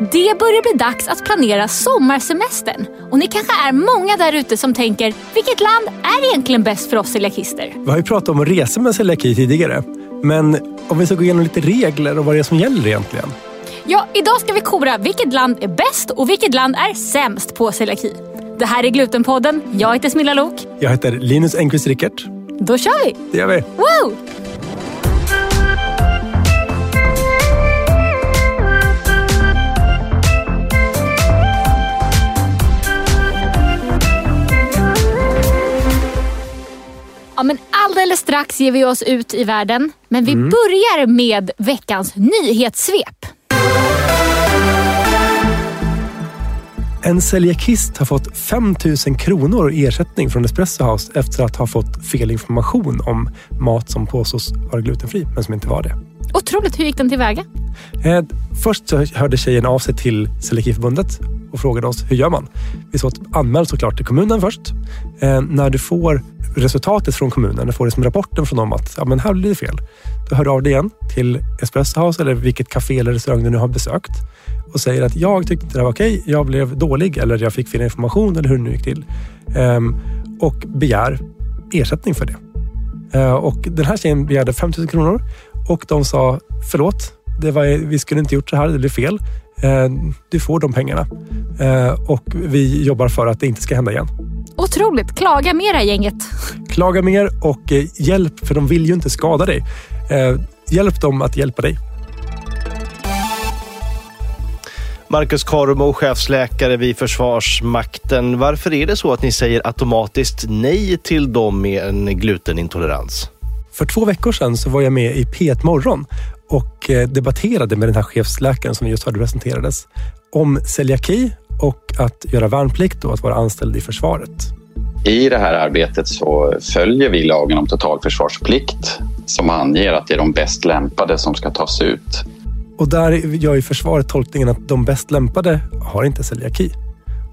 Det börjar bli dags att planera sommarsemestern. Och ni kanske är många där ute som tänker, vilket land är egentligen bäst för oss celiakister? Vi har ju pratat om att resa med celiaki tidigare. Men om vi ska gå igenom lite regler och vad det är som gäller egentligen. Ja, idag ska vi kora vilket land är bäst och vilket land är sämst på celiaki. Det här är Glutenpodden. Jag heter Smilla Lok. Jag heter Linus Engqvist Rickert. Då kör vi! Det gör vi. Woo! Alldeles strax ger vi oss ut i världen. Men vi börjar med veckans nyhetssvep. En celiakist har fått 5 000 kronor i ersättning från Espresso House efter att ha fått fel information om mat som påstås vara glutenfri, men som inte var det. Otroligt, hur gick den tillväga? Eh, först så hörde tjejen av sig till Celiakiförbundet och frågade oss hur gör man? Vi så anmäl såklart till kommunen först. Eh, när du får resultatet från kommunen, du får liksom rapporten från dem att ja, men här blir det fel. Då hör du av dig igen till Espresso House eller vilket café eller restaurang du nu har besökt och säger att jag tyckte inte det var okej, jag blev dålig eller jag fick fel information eller hur det nu gick till. Ehm, och begär ersättning för det. Eh, och den här tjejen begärde 5 000 kronor och de sa förlåt, det var, vi skulle inte gjort så här, det blev fel. Eh, du får de pengarna Eh, och vi jobbar för att det inte ska hända igen. Otroligt, klaga mera gänget. Klaga mer och eh, hjälp, för de vill ju inte skada dig. Hjälp dem att hjälpa dig. Marcus Karomo, chefsläkare vid Försvarsmakten. Varför är det så att ni säger automatiskt nej till dem med en glutenintolerans? För två veckor sedan så var jag med i P1 Morgon och eh, debatterade med den här chefsläkaren som vi just hörde presenterades om celiaki och att göra värnplikt och att vara anställd i försvaret. I det här arbetet så följer vi lagen om totalförsvarsplikt som anger att det är de bäst lämpade som ska tas ut. Och där gör ju försvaret tolkningen att de bäst lämpade har inte celiaki.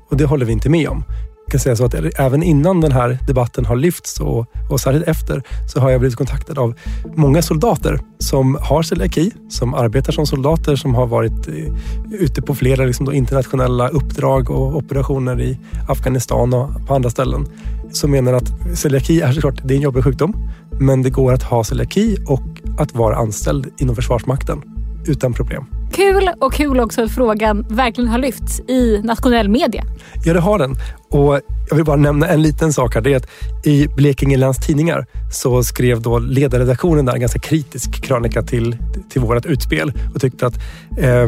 Och det håller vi inte med om. Jag kan säga så att även innan den här debatten har lyfts och, och särskilt efter så har jag blivit kontaktad av många soldater som har celiaki, som arbetar som soldater, som har varit eh, ute på flera liksom då internationella uppdrag och operationer i Afghanistan och på andra ställen. Som menar att celiaki är såklart det är en jobbig sjukdom, men det går att ha celiaki och att vara anställd inom Försvarsmakten utan problem. Kul och kul också att frågan verkligen har lyfts i nationell media. Ja, det har den. Och jag vill bara nämna en liten sak här. Det är att i Blekinge Läns Tidningar så skrev då ledarredaktionen där en ganska kritisk krönika till, till vårt utspel och tyckte att eh,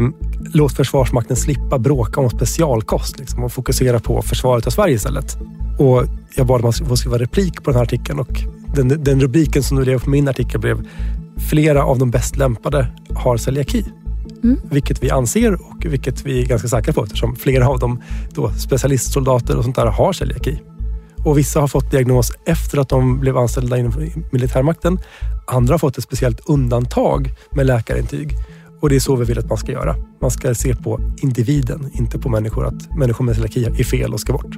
låt Försvarsmakten slippa bråka om specialkost liksom, och fokusera på försvaret av Sverige istället. Och jag bad om att få skriva replik på den här artikeln och den, den rubriken som nu blev på min artikel blev Flera av de bäst lämpade har celiaki. Mm. Vilket vi anser och vilket vi är ganska säkra på eftersom flera av dem, då, specialistsoldater och sånt där, har celiaki. Och vissa har fått diagnos efter att de blev anställda inom militärmakten. Andra har fått ett speciellt undantag med läkarintyg. Och det är så vi vill att man ska göra. Man ska se på individen, inte på människor. Att människor med celiaki är fel och ska bort.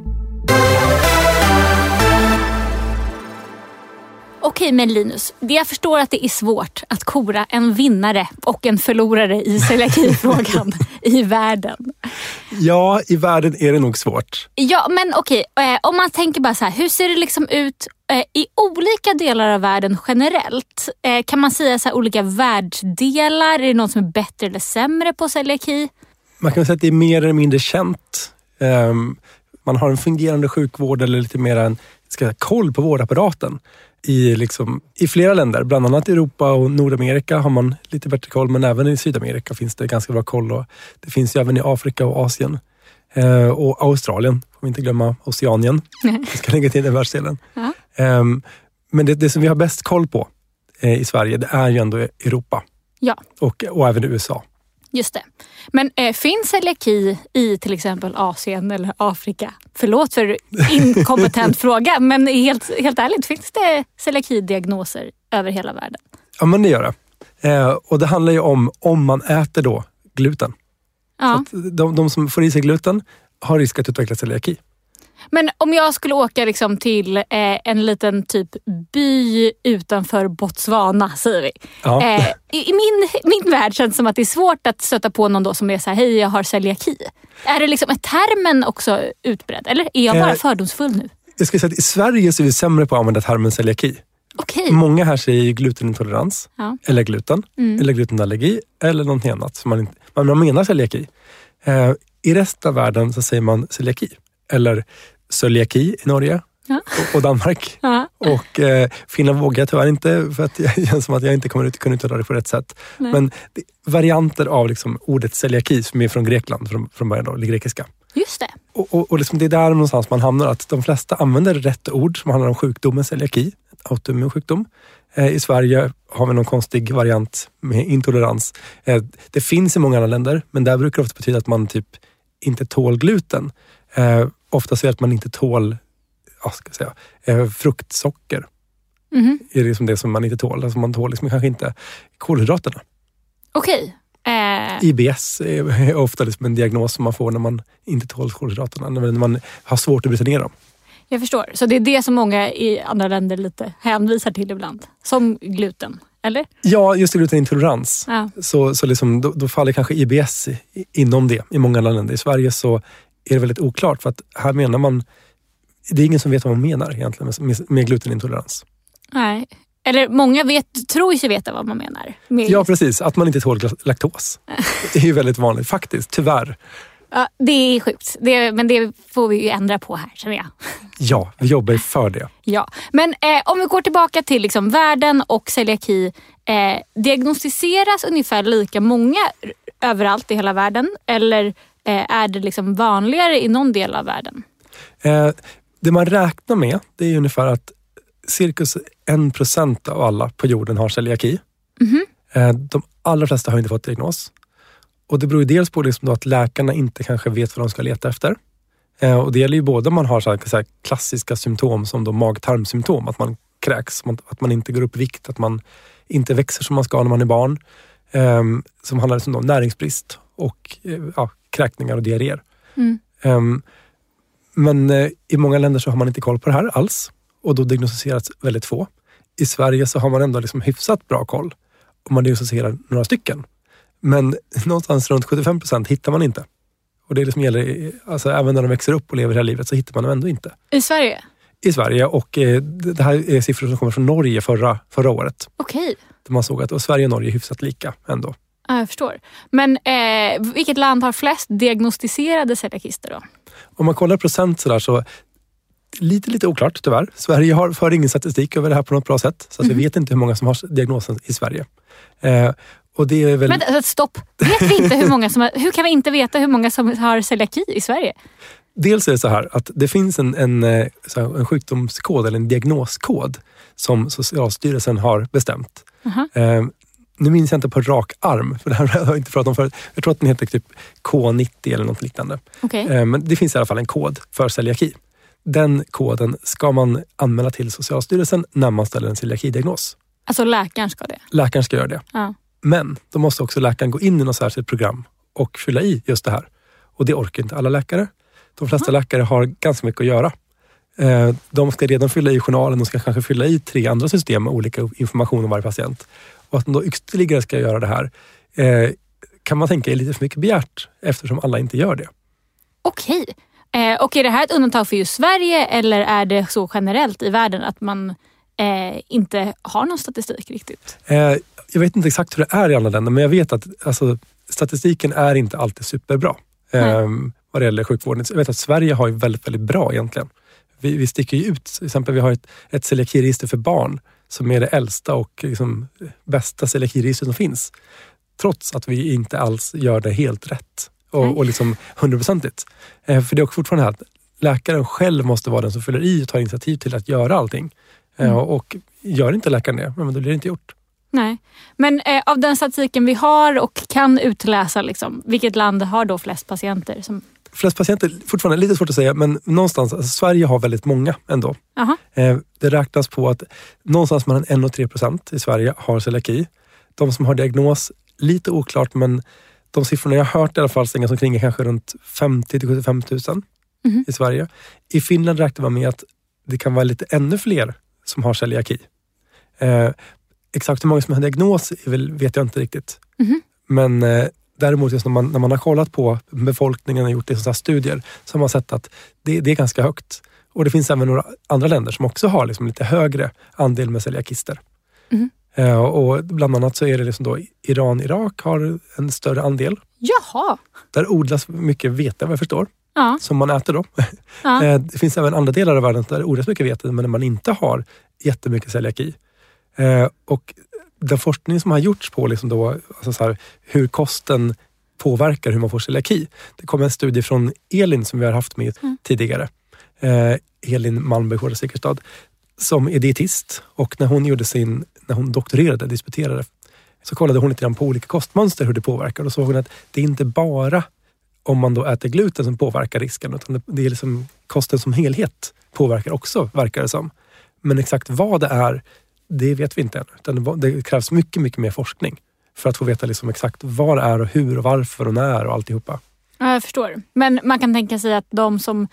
Okej, men Linus, det jag förstår att det är svårt att kora en vinnare och en förlorare i celiakifrågan i världen. Ja, i världen är det nog svårt. Ja, men okej, eh, om man tänker bara så här, hur ser det liksom ut eh, i olika delar av världen generellt? Eh, kan man säga så här, olika världsdelar? Är det någon som är bättre eller sämre på celiaki? Man kan säga att det är mer eller mindre känt. Ehm, Man har en fungerande sjukvård eller lite mer en ska jag, säga, koll på vårdapparaten. I, liksom, I flera länder, bland annat Europa och Nordamerika har man lite bättre koll, men även i Sydamerika finns det ganska bra koll. Och det finns ju även i Afrika och Asien. Eh, och Australien, får vi inte glömma. Oceanien. Vi ska lägga till den världsdelen. Ja. Ehm, men det, det som vi har bäst koll på eh, i Sverige, det är ju ändå Europa Ja, och, och även USA. Just det. Men eh, finns celiaki i till exempel Asien eller Afrika? Förlåt för inkompetent fråga, men helt, helt ärligt, finns det celiakidiagnoser över hela världen? Ja, men det gör det. Eh, och det handlar ju om om man äter då gluten. Ja. De, de som får i sig gluten har risk att utveckla celiaki. Men om jag skulle åka liksom till eh, en liten typ by utanför Botswana, säger vi. Ja. Eh, I i min, min värld känns det som att det är svårt att stöta på någon då som är så här, hej jag har celiaki. Är det liksom, är termen också utbredd? Eller är jag bara Eh, fördomsfull nu? Jag skulle säga att i Sverige så är vi sämre på att använda termen celiaki. Okej. Många här säger glutenintolerans, Ja. eller gluten, Mm. eller glutenallergi eller någonting annat. Man, inte, man menar celiaki. Eh, I resten av världen så säger man celiaki. Eller celiaki i Norge Ja. och, och Danmark. Ja. Och eh, Finland vågar jag tyvärr inte för att det känns som att jag inte kommer ut kunna uttala det på rätt sätt. Nej. Men det, varianter av liksom ordet celiaki som är från Grekland från, från början, då, eller grekiska. Just det. Och, och, och liksom det är där någonstans man hamnar, att de flesta använder rätt ord som handlar om sjukdomen celiaki, autoimmun sjukdom. Eh, I Sverige har vi någon konstig variant med intolerans. Eh, det finns i många andra länder, men där brukar det ofta betyda att man typ inte tål gluten. Eh, ofta så är det att man inte tål ja, ska jag säga, eh, fruktsocker. Mhm. är liksom det som man inte tål. Alltså man tål liksom kanske inte kolhydraterna. Okej. Eh, IBS är ofta liksom en diagnos som man får när man inte tål kolhydraterna. När man har svårt att bryta ner dem. jag förstår. Så det är det som många i andra länder lite hänvisar till ibland. Som gluten. Eller? Ja, just glutenintolerans. Ja. Så, så liksom, då, då faller kanske IBS inom det i många andra länder. I Sverige så är det väldigt oklart för att här menar man det är ingen som vet vad man menar egentligen med, med glutenintolerans. Nej. Eller många vet, tror sig veta vad man menar. Med Ja, precis. Att man inte tål laktos. Det är ju väldigt vanligt faktiskt, tyvärr. Ja, det är sjukt. Det, men det får vi ju ändra på här känner jag. Ja, vi jobbar ju för det. Ja. Men eh, om vi går tillbaka till liksom världen och celiaki. Eh, diagnostiseras ungefär lika många överallt i hela världen? Eller är det liksom vanligare i någon del av världen? Eh, det man räknar med det är ungefär att cirkus en procent av alla på jorden har celiaki. Eh, de allra flesta har inte fått diagnos. Och Det beror dels på liksom att läkarna inte kanske vet vad de ska leta efter. Eh, och Det gäller ju både om man har så här, så här klassiska symptom som då mag-tarmsymptom, att man kräks, att man inte går upp i vikt, att man inte växer som man ska när man är barn. Eh, som handlar liksom om näringsbrist och eh, ja, kräkningar och diarréer. Mm. Ehm, men eh, i många länder så har man inte koll på det här alls och då diagnostiseras väldigt få. I Sverige så har man ändå liksom hyfsat bra koll och man diagnostiserar några stycken. Men någonstans runt 75 procent hittar man inte. Och det liksom gäller, alltså även när de växer upp och lever hela livet så hittar man dem ändå inte. I Sverige? I Sverige och eh, det här är siffror som kommer från Norge förra, förra året. Okej. Där man såg att och Sverige och Norge är hyfsat lika ändå. Ja, jag förstår. Men eh, vilket land har flest diagnostiserade celiakister då? Om man kollar procent sådär så lite, lite oklart tyvärr. Sverige har, för ingen statistik över det här på något bra sätt. Så att vi vet inte hur många som har diagnosen i Sverige. Eh, och det är väl, vänta, stopp. Vet vi inte hur många som har, hur kan vi inte veta hur många som har celiaki i Sverige? dels är det så här att det finns en, en, eh, en sjukdomskod eller en diagnoskod som Socialstyrelsen har bestämt. Aha. Eh, nu minns jag inte på rak arm, för det här har jag inte pratat om förut. Jag tror att den heter typ K90 eller något liknande. Okej. Eh, Men det finns i alla fall en kod för celiaki. Den koden ska man anmäla till Socialstyrelsen när man ställer en celiakidiagnos. Alltså läkaren ska det? Läkaren ska göra det. Ja. Men då måste också läkaren gå in i något särskilt program och fylla i just det här. Och det orkar inte alla läkare. De flesta läkare har ganska mycket att göra. Eh, De ska redan fylla i journalen, de ska kanske fylla i tre andra system med olika information om varje patient. Och att de då ytterligare ska göra det här eh, kan man tänka är lite för mycket begärt eftersom alla inte gör det. Okej. Eh, och är det här ett undantag för just Sverige eller är det så generellt i världen att man eh, inte har någon statistik riktigt? Eh, jag vet inte exakt hur det är i andra länder, men jag vet att alltså, statistiken är inte alltid superbra eh, vad det gäller sjukvården. Jag vet att Sverige har ju väldigt, väldigt bra egentligen. Vi, vi sticker ju ut. Till exempel, vi har ett, ett celiakiregister för barn som är det äldsta och liksom, bästa celiakiregister som finns. Trots att vi inte alls gör det helt rätt och, och liksom hundraprocentigt. Eh, för det är också fortfarande här att läkaren själv måste vara den som fyller i och tar initiativ till att göra allting. Eh, och gör inte läkaren det, men då blir det inte gjort. Nej. Men eh, av den statistiken vi har och kan utläsa, liksom, vilket land har då flest patienter? Som... flest patienter, fortfarande lite svårt att säga, men någonstans, alltså Sverige har väldigt många ändå. Eh, det räknas på att någonstans mellan 1 och 3 procent i Sverige har celiaki. De som har diagnos, lite oklart, men de siffrorna jag har hört i alla fall slängas omkring är kanske runt 50 till 75 000. Mhm. i Sverige. I Finland räknar man med att det kan vara lite ännu fler som har celiaki. Eh, exakt hur många som har diagnos väl, vet jag inte riktigt. Mhm. Men eh, däremot just när man, när man har kollat på befolkningen och gjort här studier så har man sett att det, det är ganska högt. Och det finns även några andra länder som också har liksom lite högre andel med celiakister. Mhm. Eh, och bland annat så är det liksom då Iran, Irak har en större andel. Jaha. Där odlas mycket vete vad jag förstår, Ja. som man äter då. Ja. Eh, Det finns även andra delar av världen där det odlas mycket vete men där man inte har jättemycket celiaki. Eh, Och den forskning som har gjorts på liksom då, alltså så här, hur kosten påverkar hur man får celiaki. Det kom en studie från Elin som vi har haft med Mm. tidigare. Eh, Elin Malmberg Hårda Segerstad som är dietist och när hon gjorde sin, när hon doktorerade, disputerade, så kollade hon lite grann på olika kostmönster hur det påverkar och såg hon att det är inte bara om man då äter gluten som påverkar risken utan det, det är liksom kosten som helhet påverkar också, verkar det som. Men exakt vad det är, det vet vi inte än. Utan det, krävs mycket, mycket mer forskning för att få veta liksom exakt vad det är och hur och varför och när och alltihopa. Ja, jag förstår. Men man kan tänka sig att de som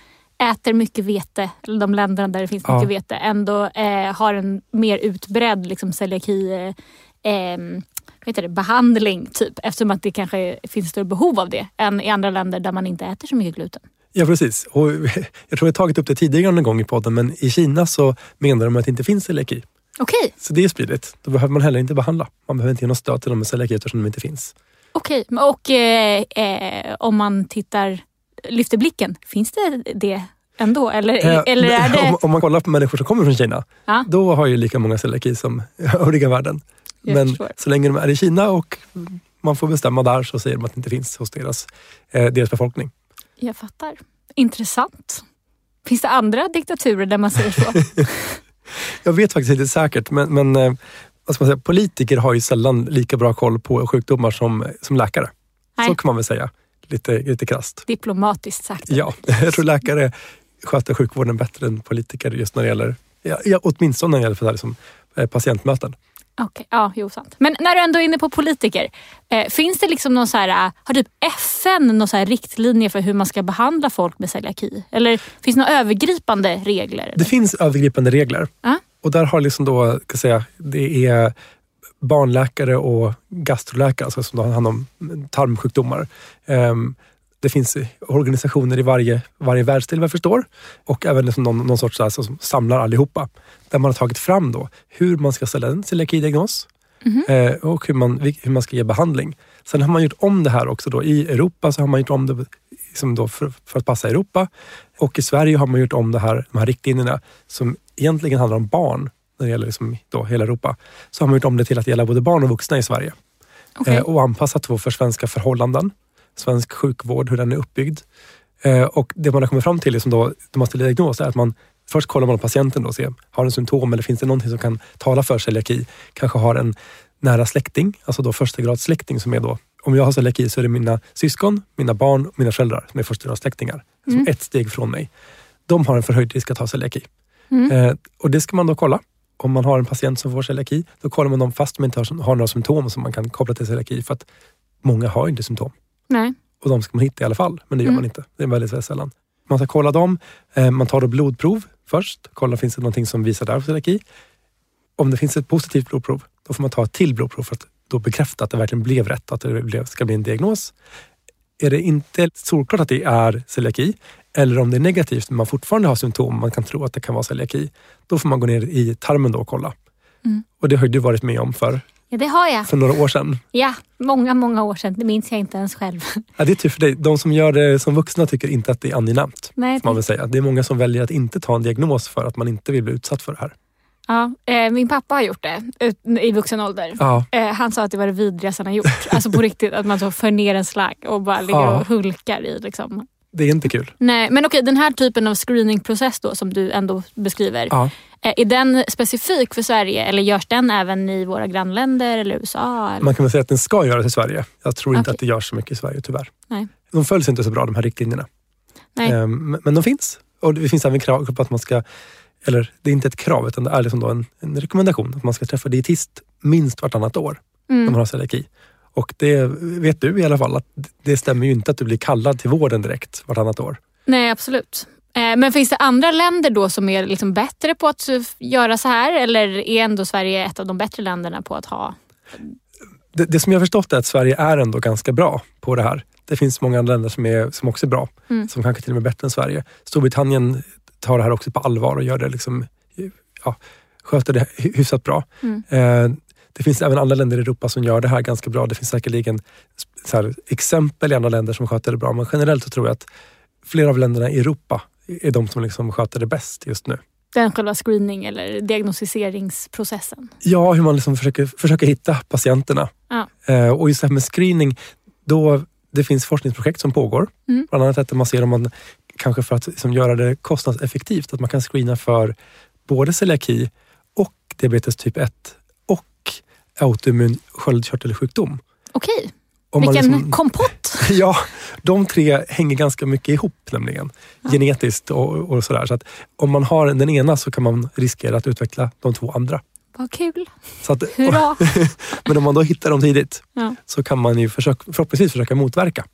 äter mycket vete, eller de länderna där det finns Ja. mycket vete, ändå eh, har en mer utbredd liksom, celiaki eh, eh, vad heter det, behandling typ. Eftersom att det kanske finns större behov av det än i andra länder där man inte äter så mycket gluten. Ja, precis. Och jag tror jag tagit upp det tidigare någon gång i podden, men i Kina så menar de att det inte finns celiaki. Okej, Så det är spridit. Då behöver man heller inte behandla. Man behöver inte ge något stöd till dem med celiaki eftersom de inte finns. okej. Men Och eh, eh, om man tittar, lyfter blicken, finns det det ändå? Eller, Eh, eller är det... om, om man kollar på människor som kommer från Kina, Ja. då har ju lika många celiaki som övriga världen. Jag Men förstår. så länge de är i Kina och man får bestämma där så säger de att det inte finns hos deras, eh, deras befolkning. Jag fattar. Intressant. Finns det andra diktaturer där man säger så? Jag vet faktiskt inte säkert, men, men eh, vad ska man säga, politiker har ju sällan lika bra koll på sjukdomar som, som läkare. Nej. Så kan man väl säga, lite, lite krasst. Diplomatiskt sagt. Ja, jag tror läkare sköter sjukvården bättre än politiker just när det gäller, ja, åtminstone när det gäller för så här, liksom, eh, patientmöten. Okej, ja, jo sant. Men när du ändå är inne på politiker. Eh, finns det liksom någon så här, eh, har typ FN någon så här riktlinje för hur man ska behandla folk med celiaki? Eller finns det några övergripande regler? Det finns övergripande regler Ja. och där har liksom då, jag säga, det är barnläkare och gastroläkare alltså som har hand om tarmsjukdomar. Ehm, Det finns organisationer i varje, varje världsdel vad jag förstår och även liksom någon, någon sorts alltså, som samlar allihopa. Där man har tagit fram då hur man ska ställa en celiakidiagnos eh, och hur man, hur man ska ge behandling. Sen har man gjort om det här också. Då. I Europa så har man gjort om det liksom då för, för att passa Europa. Och i Sverige har man gjort om det här, de här riktlinjerna som egentligen handlar om barn när det gäller liksom då hela Europa. Så har man gjort om det till att gälla både barn och vuxna i Sverige. Okej. Eh, och anpassat då för svenska förhållanden. Svensk sjukvård, hur den är uppbyggd. Eh, och det man har kommit fram till liksom då, när man ställer diagnos är att man först kollar man på patienten och ser, har den symptom eller finns det någonting som kan tala för celiaki? Kanske har en nära släkting, alltså då första grads släkting som är då, om jag har celiaki så är det mina syskon, mina barn och mina föräldrar som är första grads släktingar. Som ett steg från mig. De har en förhöjd risk att ha celiaki. Eh, och det ska man då kolla. Om man har en patient som får celiaki, då kollar man dem fast de inte har, har några symptom som man kan koppla till celiaki. För att många har inte symptom. Nej. Och de ska man hitta i alla fall, men det gör man inte. Det är väldigt, väldigt sällan. Man ska kolla dem. Eh, man tar då blodprov först. Kolla finns det någonting som visar där på celiaki. Om det finns ett positivt blodprov, då får man ta ett till blodprov för att då bekräfta att det verkligen blev rätt, att det ska bli en diagnos. Är det inte solklart att det är celiaki, eller om det är negativt men man fortfarande har symptom, man kan tro att det kan vara celiaki, då får man gå ner i tarmen då och kolla. Och det har du varit med om för, Ja, det har jag. för några år sedan. Ja, många, många år sedan. Det minns jag inte ens själv. Ja, det är tur för dig. De som gör det som vuxna tycker inte att det är angenämt. Nej, man väl säga. Det är många som väljer att inte ta en diagnos för att man inte vill bli utsatt för det här. ja, eh, min pappa har gjort det ut, i vuxen ålder. Ja, Eh, han sa att det var det vidrigaste han har gjort. Alltså på riktigt, att man så för ner en slagg och bara ligger Ja. och hulkar i. Liksom. Det är inte kul. Nej, men okej, den här typen av screeningprocess då som du ändå beskriver. Ja. eh, Är den specifik för Sverige eller görs den även i våra grannländer eller USA? Eller? Man kan väl säga att den ska göras i Sverige. Jag tror inte Okej. att det görs så mycket i Sverige tyvärr. Nej. De följs inte så bra de här riktlinjerna. Nej. Ehm, Men de finns. Och det finns även krav på att man ska, eller det är inte ett krav utan det är liksom en, en rekommendation att man ska träffa dietist minst vartannat år när Mm. man har celiaki. Och det vet du i alla fall att det stämmer ju inte att du blir kallad till vården direkt vartannat år. Nej, absolut. Eh, Men finns det andra länder då som är liksom bättre på att eh, göra så här? Eller är ändå Sverige ett av de bättre länderna på att ha? Det, det som jag har förstått är att Sverige är ändå ganska bra på det här. Det finns många andra länder som, är, som också är bra, Mm. som kanske till och med är bättre än Sverige. Storbritannien tar det här också på allvar och gör det liksom, ja, sköter det hy- hyfsat bra. Mm. Eh, det finns även andra länder i Europa som gör det här ganska bra. Det finns säkerligen så här, exempel i andra länder som sköter det bra. Men generellt så tror jag att flera av länderna i Europa är de som liksom sköter det bäst just nu. Den själva screening eller diagnostiseringsprocessen. Ja, hur man liksom försöker, försöker hitta patienterna. Ja. Eh, och just det här med screening, då det finns forskningsprojekt som pågår. Mm. Bland annat att man ser om man kanske för att liksom göra det kostnadseffektivt, att man kan screena för både celiaki och diabetes typ 1 och autoimmun sköldkörtelsjukdom. Okej, Om vilken liksom- kompott. Ja, de tre hänger ganska mycket ihop nämligen. Genetiskt och, och sådär. Så att om man har den ena så kan man riskera att utveckla de två andra. Vad kul. Så att, Hurra. men om man då hittar dem tidigt Ja. så kan man ju försöka, förhoppningsvis försöka motverka.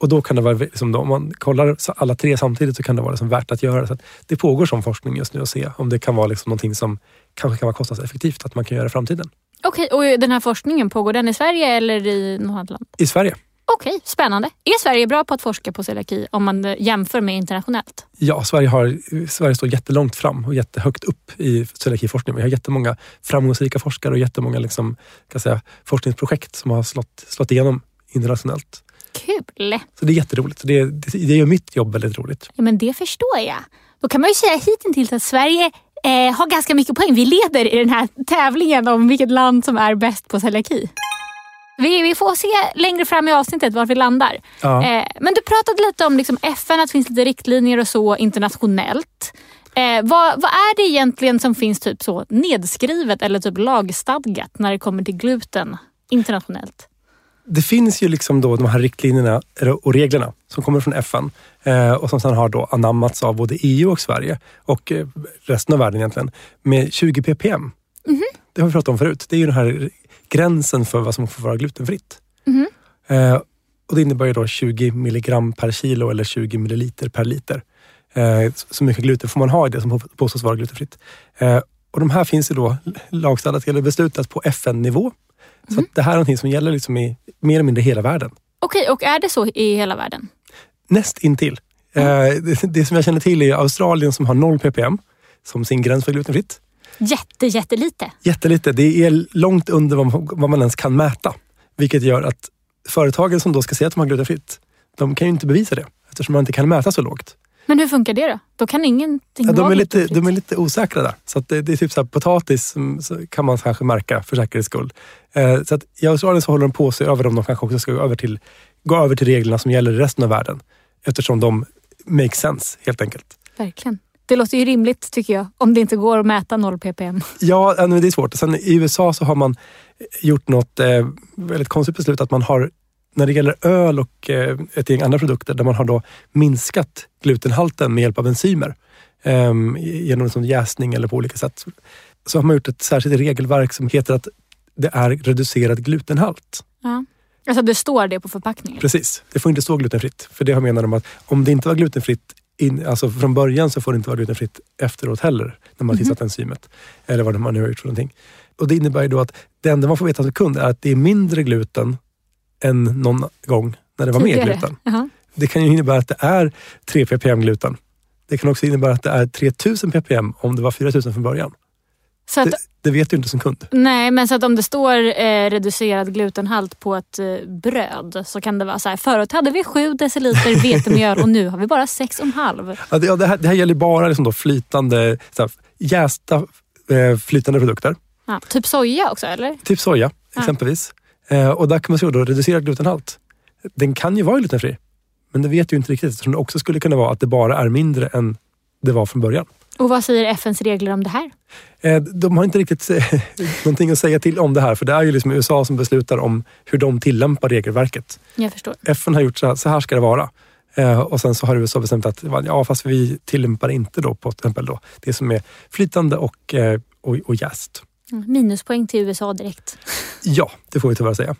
Och då kan det vara, liksom, då, om man kollar alla tre samtidigt så kan det vara liksom värt att göra. Så att det pågår som forskning just nu att se om det kan vara liksom någonting som kanske kan vara kostnadseffektivt att man kan göra i framtiden. Okej, och den här forskningen, pågår den i Sverige eller i något annat land? I Sverige. Okej, spännande. Är Sverige bra på att forska på celiaki om man eh, jämför med internationellt? Ja, Sverige, har, Sverige står jättelångt fram och jättehögt upp i celiakiforskningen. Vi har jättemånga framgångsrika forskare och jättemånga liksom, kan säga, forskningsprojekt som har slått, slått igenom internationellt. Kul! Så det är jätteroligt. Det, det, det gör mitt jobb väldigt roligt. Ja, men det förstår jag. Då kan man ju säga hittills att Sverige eh, har ganska mycket poäng. Vi leder i den här tävlingen om vilket land som är bäst på celiaki. Vi, vi får se längre fram i avsnittet var vi landar. Ja. Eh, men du pratade lite om liksom FN, att det finns lite riktlinjer och så internationellt. Eh, vad, vad är det egentligen som finns typ så nedskrivet eller typ lagstadgat när det kommer till gluten internationellt? Det finns ju liksom då de här riktlinjerna och reglerna som kommer från FN eh, och som sedan har då anammats av både EU och Sverige och eh, resten av världen egentligen med 20 ppm. Det har vi pratat om förut. Det är ju den här gränsen för vad som får vara glutenfritt. Eh, och det innebär ju då 20 milligram per kilo eller 20 milliliter per liter. Så mycket gluten får man ha i det som påstås vara glutenfritt. Och de här finns ju då lagstadgat eller beslutat på FN-nivå. Så det här är någonting som gäller liksom i mer eller mindre hela världen. Okej, och är det så i hela världen? Näst intill. Eh, det, det som jag känner till är Australien som har 0 ppm som sin gräns för glutenfritt. Jätte, jättelite. Jättelite. Det är långt under vad man, vad man ens kan mäta. Vilket gör att företagen som då ska säga att de har glutenfritt, de kan ju inte bevisa det eftersom man inte kan mäta så lågt. Men hur funkar det då? Då kan ingenting Ja, de, är lite, de är lite osäkra där. Så det, det är typ så här, potatis som, så kan man kanske märka för säkerhets skull. Eh, så att I Australien så håller de på se över om de kanske också ska gå över, till, gå över till reglerna som gäller i resten av världen. Eftersom de make sense helt enkelt. Verkligen. Det låter ju rimligt tycker jag, om det inte går att mäta 0 ppm. Ja, det är svårt. Sen i USA så har man gjort något eh, väldigt konstigt beslut att man har när det gäller öl och eh, ett gäng andra produkter där man har då minskat glutenhalten med hjälp av enzymer eh, genom sån jäsning eller på olika sätt. Så har man gjort ett särskilt regelverk som heter att det är reducerad glutenhalt. Ja. Alltså det står det på förpackningen? Precis, det får inte stå glutenfritt. För det har menar de att om det inte var glutenfritt in, alltså från början så får det inte vara glutenfritt efteråt heller. När man tillsatt enzymet. Eller vad man nu har gjort för någonting. Och det innebär ju då att det enda man får veta som kund är att det är mindre gluten än någon gång när det var mer gluten. Jaha. Det kan ju innebära att det är 3 ppm gluten. Det kan också innebära att det är 3000 ppm om det var 4000 från början. Så att, Det, det vet du inte som kund. nej, men så att om det står eh, reducerad glutenhalt på ett eh, bröd så kan det vara så här. Förut hade vi 7 deciliter vetemjöl och nu har vi bara 6,5. Ja, det, ja, det, här, det här gäller bara liksom då flytande, så här, jästa eh, flytande produkter. Ja, typ soja också eller? Typ soja Ja. exempelvis. Eh, och där kan man se då reducerad glutenhalt. Den kan ju vara glutenfri. Men det vet ju inte riktigt eftersom det också skulle kunna vara att det bara är mindre än det var från början. Och vad säger FNs regler om det här? Eh, de har inte riktigt eh, någonting att säga till om det här för det är ju liksom USA som beslutar om hur de tillämpar regelverket. Jag förstår. FN har gjort så här, så här ska det vara. Och sen så har USA bestämt att ja, fast vi tillämpar inte då på till exempel då det som är flytande och, och, och jäst. Mm, Minuspoäng till USA direkt. Ja, det får vi tyvärr säga.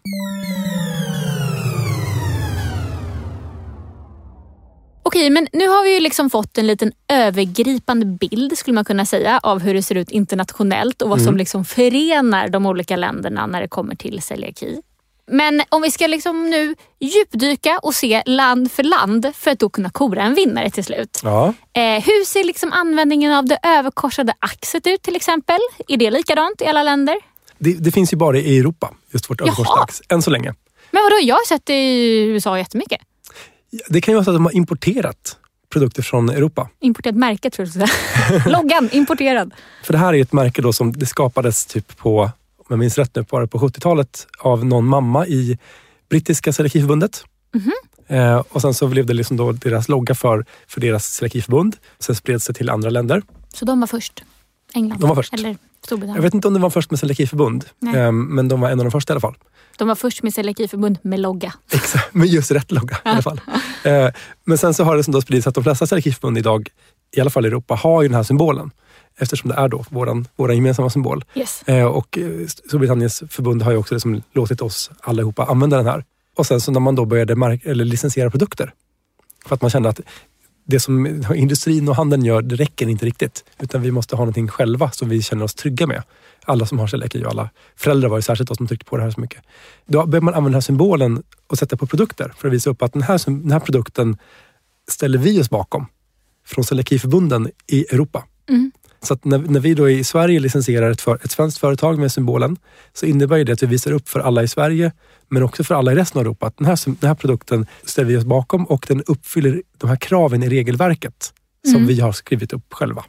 Okej, men nu har vi ju liksom fått en liten övergripande bild skulle man kunna säga av hur det ser ut internationellt och vad som liksom förenar de olika länderna när det kommer till celiaki. Men om vi ska liksom nu djupdyka och se land för land för att då kunna kora en vinnare till slut. Ja. Eh, hur ser liksom användningen av det överkorsade axet ut till exempel? Är det likadant i alla länder? Det, det finns ju bara i Europa, just vårt Jaha. överkorsdags, än så länge. Men vadå, jag har sett det i USA jättemycket. Det kan ju vara så att de har importerat produkter från Europa. Importerat märke tror jag du. Loggan, importerad. För det här är ett märke då som det skapades typ på, om jag minns rätt nu, bara på 70-talet av någon mamma i brittiska celiakiförbundet. Eh, och sen så blev det liksom då deras logga för, för deras celiakiförbund. Sen spreds det till andra länder. Så de var först. England. De var först. Eller Jag Storbritannien. vet inte om det var först med celiakiförbund, Nej. eh, men de var en av de första i alla fall. De var först med celiakiförbund med logga. Exakt, med just rätt logga i alla fall. Eh, men sen så har det som då spridits att de flesta celiakiförbund idag, i alla fall i Europa, har ju den här symbolen. Eftersom det är då våran, våran gemensamma symbol. Yes. Eh, och eh, Storbritanniens förbund har ju också liksom låtit oss allihopa använda den här. Och sen så när man då började mark- eller licensiera produkter. För att man kände att det som industrin och handeln gör, det räcker inte riktigt. Utan vi måste ha någonting själva som vi känner oss trygga med. Alla som har celiaki och alla föräldrar var ju särskilt de som tryckte på det här så mycket. Då börjar man använda den här symbolen och sätta på produkter för att visa upp att den här, den här produkten ställer vi oss bakom. Från celiakiförbunden i Europa. Så att när, när vi då i Sverige licensierar ett, för, ett svenskt företag med symbolen så innebär det att vi visar upp för alla i Sverige men också för alla i resten av Europa att den här, den här produkten ställer vi oss bakom och den uppfyller de här kraven i regelverket som vi har skrivit upp själva.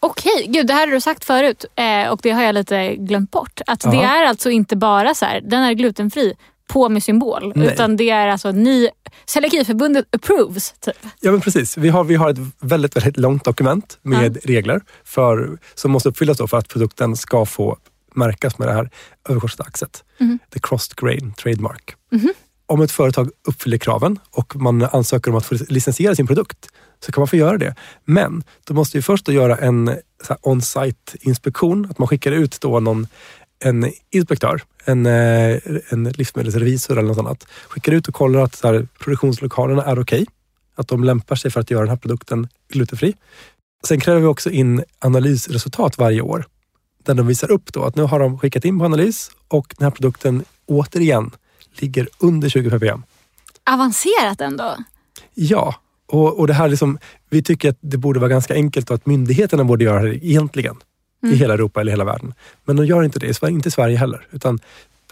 Okej, gud det här har du sagt förut eh, och det har jag lite glömt bort. Att det Jaha. är alltså inte bara så här, den är glutenfri, på med symbol. Nej. Utan det är alltså ni, Celiakiförbundet approves. Typ. Ja men precis. Vi har, vi har ett väldigt, väldigt långt dokument med regler för, som måste uppfyllas för att produkten ska få märkas med det här överkorsade axet. The crossed grain trademark. Om ett företag uppfyller kraven och man ansöker om att få licensiera sin produkt så kan man få göra det. Men då måste vi först då göra en on-site inspektion. Att man skickar ut då någon, en inspektör, en, eh, en livsmedelsrevisor eller något annat. Skickar ut och kollar att så här, produktionslokalerna är okej. Att de lämpar sig för att göra den här produkten glutenfri. Sen kräver vi också in analysresultat varje år. Där de visar upp då att nu har de skickat in på analys och den här produkten återigen ligger under 20 ppm. Avancerat ändå. Ja, och, och det här liksom, vi tycker att det borde vara ganska enkelt och att myndigheterna borde göra det egentligen. I hela Europa eller hela världen. Men de gör inte det, inte i Sverige heller. Utan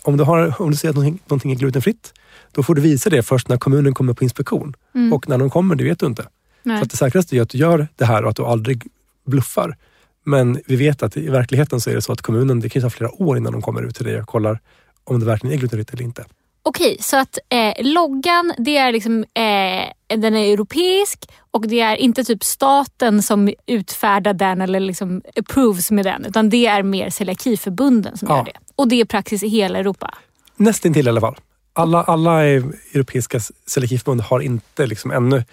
om du, har, om du ser att någonting, någonting är glutenfritt, då får du visa det först när kommunen kommer på inspektion. Och när de kommer, det vet du inte. Nej. Så att det säkraste är att du gör det här och att du aldrig bluffar. Men vi vet att i verkligheten så är det så att kommunen, det kan ta flera år innan de kommer ut till dig och kollar om det verkligen är glutenfritt eller inte. Okej, så att eh, loggan det är liksom, eh, den är europeisk och det är inte typ staten som utfärdar den eller liksom approves med den. Utan det är mer celiakiförbunden som Ja. gör det. Och det är praxis i hela Europa. Nästintill i alla fall. Alla, alla europeiska celiakiförbund har inte liksom ännu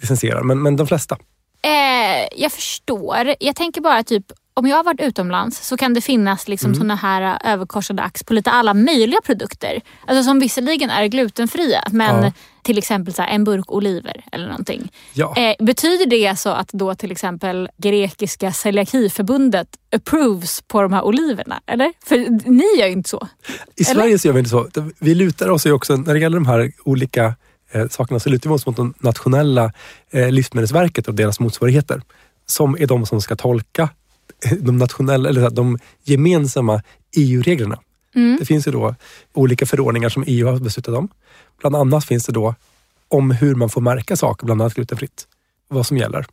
licensierat, men, men de flesta. Eh, jag förstår. Jag tänker bara typ om jag har varit utomlands så kan det finnas liksom Mm. såna här eh, överkorsade ax på lite alla möjliga produkter. Alltså som visserligen är glutenfria men Ja. till exempel så en burk oliver eller någonting. Ja. Eh, betyder det så att då till exempel grekiska celiakiförbundet approves på de här oliverna? Eller? För ni gör ju inte så. I Eller? Sverige så gör vi inte så. Vi lutar oss ju också, när det gäller de här olika eh, sakerna, så lutar vi oss mot de nationella eh, livsmedelsverket och deras motsvarigheter. Som är de som ska tolka de nationella, eller de gemensamma EU-reglerna. Det finns ju då olika förordningar som EU har beslutat om. Bland annat finns det då om hur man får märka saker, bland annat glutenfritt. Vad som gäller.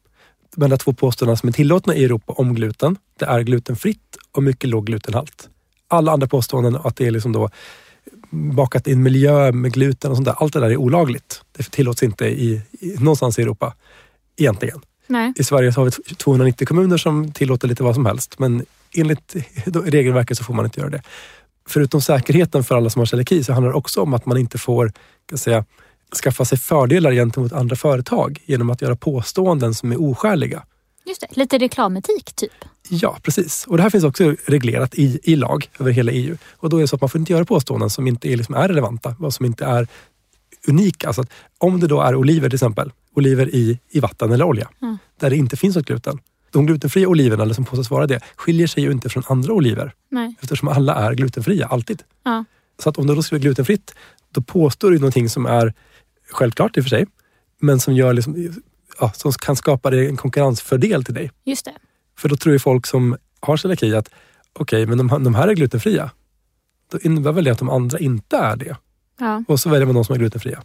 De enda två påståendena som är tillåtna i Europa om gluten, det är glutenfritt och mycket låg glutenhalt. Alla andra påståenden att det är liksom då bakat i en miljö med gluten och sånt där. Allt det där är olagligt. Det tillåts inte i, i, någonstans i Europa egentligen. Nej. I Sverige så har vi 290 kommuner som tillåter lite vad som helst. Men enligt regelverket så får man inte göra det. Förutom säkerheten för alla som har celiaki så handlar det också om att man inte får kan säga, skaffa sig fördelar gentemot andra företag genom att göra påståenden som är oskäliga. Just det, lite reklametik typ. Ja, precis. Och det här finns också reglerat i, i lag över hela EU. Och då är det så att man får inte göra påståenden som inte är, liksom är relevanta, vad som inte är unika. Alltså att om det då är oliver till exempel, oliver i, i vatten eller olja. Mm. Där det inte finns något gluten. De glutenfria oliverna, eller som påstås vara det, skiljer sig ju inte från andra oliver. Nej. Eftersom alla är glutenfria, alltid. Ja. Så att om du då skriver glutenfritt, då påstår du någonting som är självklart i och för sig, men som, gör liksom, ja, som kan skapa en konkurrensfördel till dig. Just det. För då tror ju folk som har celiaki att okej, men de, de här är glutenfria. Då innebär väl det att de andra inte är det. Ja. Och så väljer man de som är glutenfria.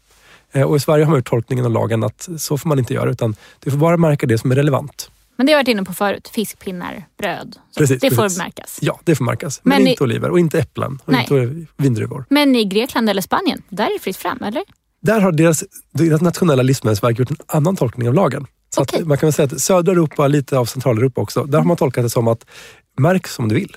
Eh, Och i Sverige har man gjort tolkningen av lagen att så får man inte göra, utan du får bara märka det som är relevant. Men det har jag varit inne på förut. Fiskpinnar, bröd. Precis, det får precis. märkas. Ja, det får märkas. Men, Men i- inte oliver och inte äpplen och Nej. inte vindruvor. Men i Grekland eller Spanien, där är det fritt fram, eller? Där har deras, deras nationella livsmedelsverk gjort en annan tolkning av lagen. Så att man kan väl säga att södra Europa, lite av Centraleuropa också, där har man tolkat det som att märk som du vill.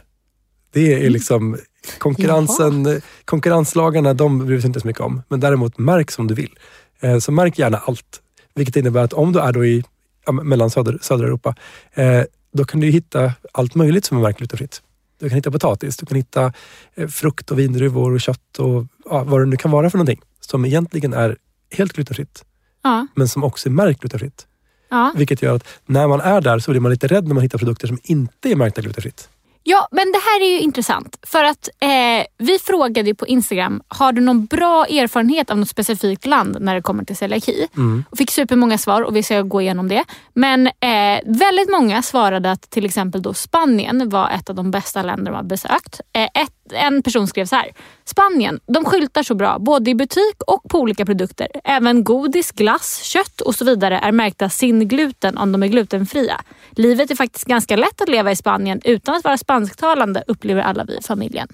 Det är liksom konkurrensen, konkurrenslagarna, de bryr sig inte så mycket om. Men däremot märk som du vill. Eh, Så märk gärna allt. Vilket innebär att om du är då i ja, mellan söder, södra Europa, eh, då kan du hitta allt möjligt som är märkt glutenfritt. Du kan hitta potatis, du kan hitta eh, frukt och vindruvor och kött och ja, vad det nu kan vara för någonting. Som egentligen är helt glutenfritt, Ja. men som också är märkt glutenfritt. ja. Vilket gör att när man är där så blir man lite rädd när man hittar produkter som inte är märkta glutenfritt. Ja, men det här är ju intressant. För att eh, vi frågade på Instagram, har du någon bra erfarenhet av något specifikt land när det kommer till celiaki? Och fick supermånga svar och vi ska gå igenom det. Men eh, väldigt många svarade att till exempel då Spanien var ett av de bästa länder de har besökt. Eh, ett, en person skrev så här. Spanien, de skyltar så bra både i butik och på olika produkter. Även godis, glass, kött och så vidare är märkta sin gluten om de är glutenfria. Livet är faktiskt ganska lätt att leva i Spanien utan att vara spansktalande upplever alla vi i familjen.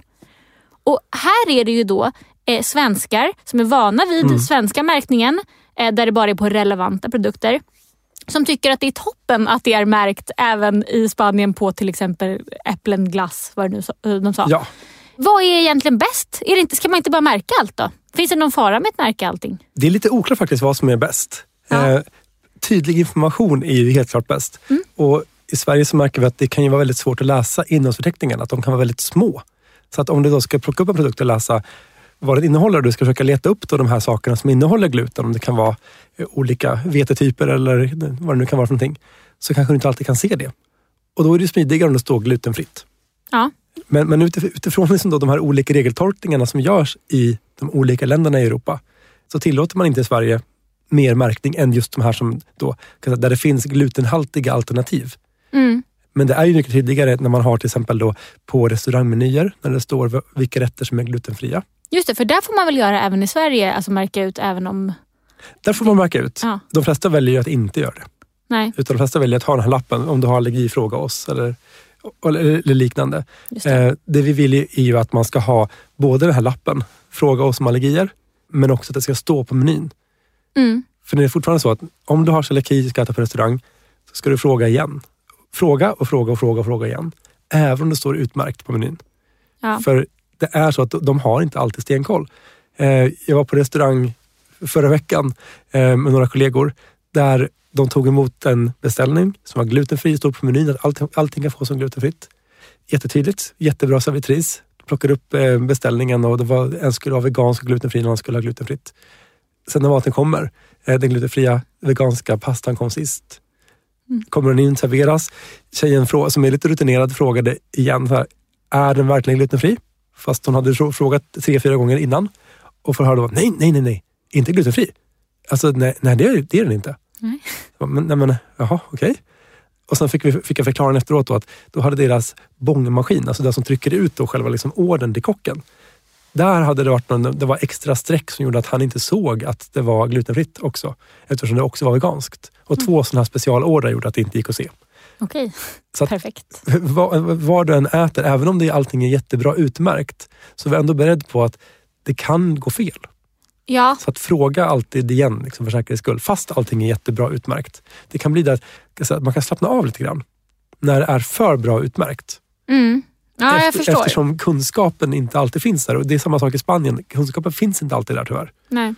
Och här är det ju då eh, svenskar som är vana vid svenska märkningen eh, där det bara är på relevanta produkter som tycker att det är toppen att det är märkt även i Spanien på till exempel äpplen, glass, vad det nu eh, de sa. Ja, Vad är egentligen bäst? Är det inte, ska man inte bara märka allt då? Finns det någon fara med att märka allting? det är lite oklart faktiskt vad som är bäst. Ja. Eh, tydlig information är ju helt klart bäst. Och I Sverige så märker vi att det kan ju vara väldigt svårt att läsa innehållsförteckningarna, att de kan vara väldigt små. Så att om du då ska plocka upp en produkt och läsa vad den innehåller och du ska försöka leta upp då de här sakerna som innehåller gluten, om det kan vara eh, olika vetetyper eller vad det nu kan vara för någonting, så kanske du inte alltid kan se det. Och då är det smidigare om det står glutenfritt. Ja. Men, men utif- utifrån liksom då de här olika regeltolkningarna som görs i de olika länderna i Europa så tillåter man inte i Sverige mer märkning än just de här som då, där det finns glutenhaltiga alternativ. Mm. Men det är ju mycket tydligare när man har till exempel då på restaurangmenyer när det står vilka rätter som är glutenfria. Just det, för där får man väl göra även i Sverige, alltså märka ut även om... Där får man märka ut. Ja. De flesta väljer ju att inte göra det. Nej, Utan de flesta väljer att ha den här lappen. Om du har allergi, fråga oss. Eller, eller, liknande. det. Eh, det vi vill ju- är ju att man ska ha både den här lappen, fråga oss om allergier, men också att det ska stå på menyn. Mm. För det är fortfarande så att om du har celiaki och ska äta på restaurang, så ska du fråga igen. Fråga och fråga och fråga och fråga igen. Även om det står utmärkt på menyn. Ja. För det är så att de har inte alltid stenkoll. Eh, jag var på restaurang förra veckan eh, med några kollegor där de tog emot en beställning som var glutenfri. Stod på menyn att allting, allting kan fås som glutenfritt. Jättetydligt, jättebra servitris. Plockade upp eh, beställningen och det var, en skulle ha vegansk och glutenfri och en annan skulle ha glutenfritt. Sen när maten kommer, eh, den glutenfria veganska pastan kom sist. Kommer den in, serveras. Tjejen som är lite rutinerad frågade igen, så här, är den verkligen glutenfri? Fast hon hade frå- frågat tre, fyra gånger innan. Och får höra då, nej, nej, nej, nej, inte glutenfri. Alltså nej, nej det, är, det är den inte. Nej. Men, nej, men, jaha, okej. Och sen fick, vi, fick jag förklara efteråt då att då hade deras bångmaskin, alltså den som trycker ut då själva liksom ordern till kocken. Där hade det varit någon, det var extra streck som gjorde att han inte såg att det var glutenfritt också. Eftersom det också var veganskt. Och två sådana här specialordrar gjorde att det inte gick att se. Okej, att perfekt. vad, vad du än äter, även om det allting är jättebra utmärkt, så var ändå beredd på att det kan gå fel. Ja, Så att fråga alltid igen liksom för säkerhets skull, fast allting är jättebra utmärkt. Det kan bli att att man kan slappna av lite grann när det är för bra utmärkt. mm. Ja jag förstår. Eftersom kunskapen inte alltid finns där. Och det är samma sak i Spanien. Kunskapen finns inte alltid där tyvärr. Nej.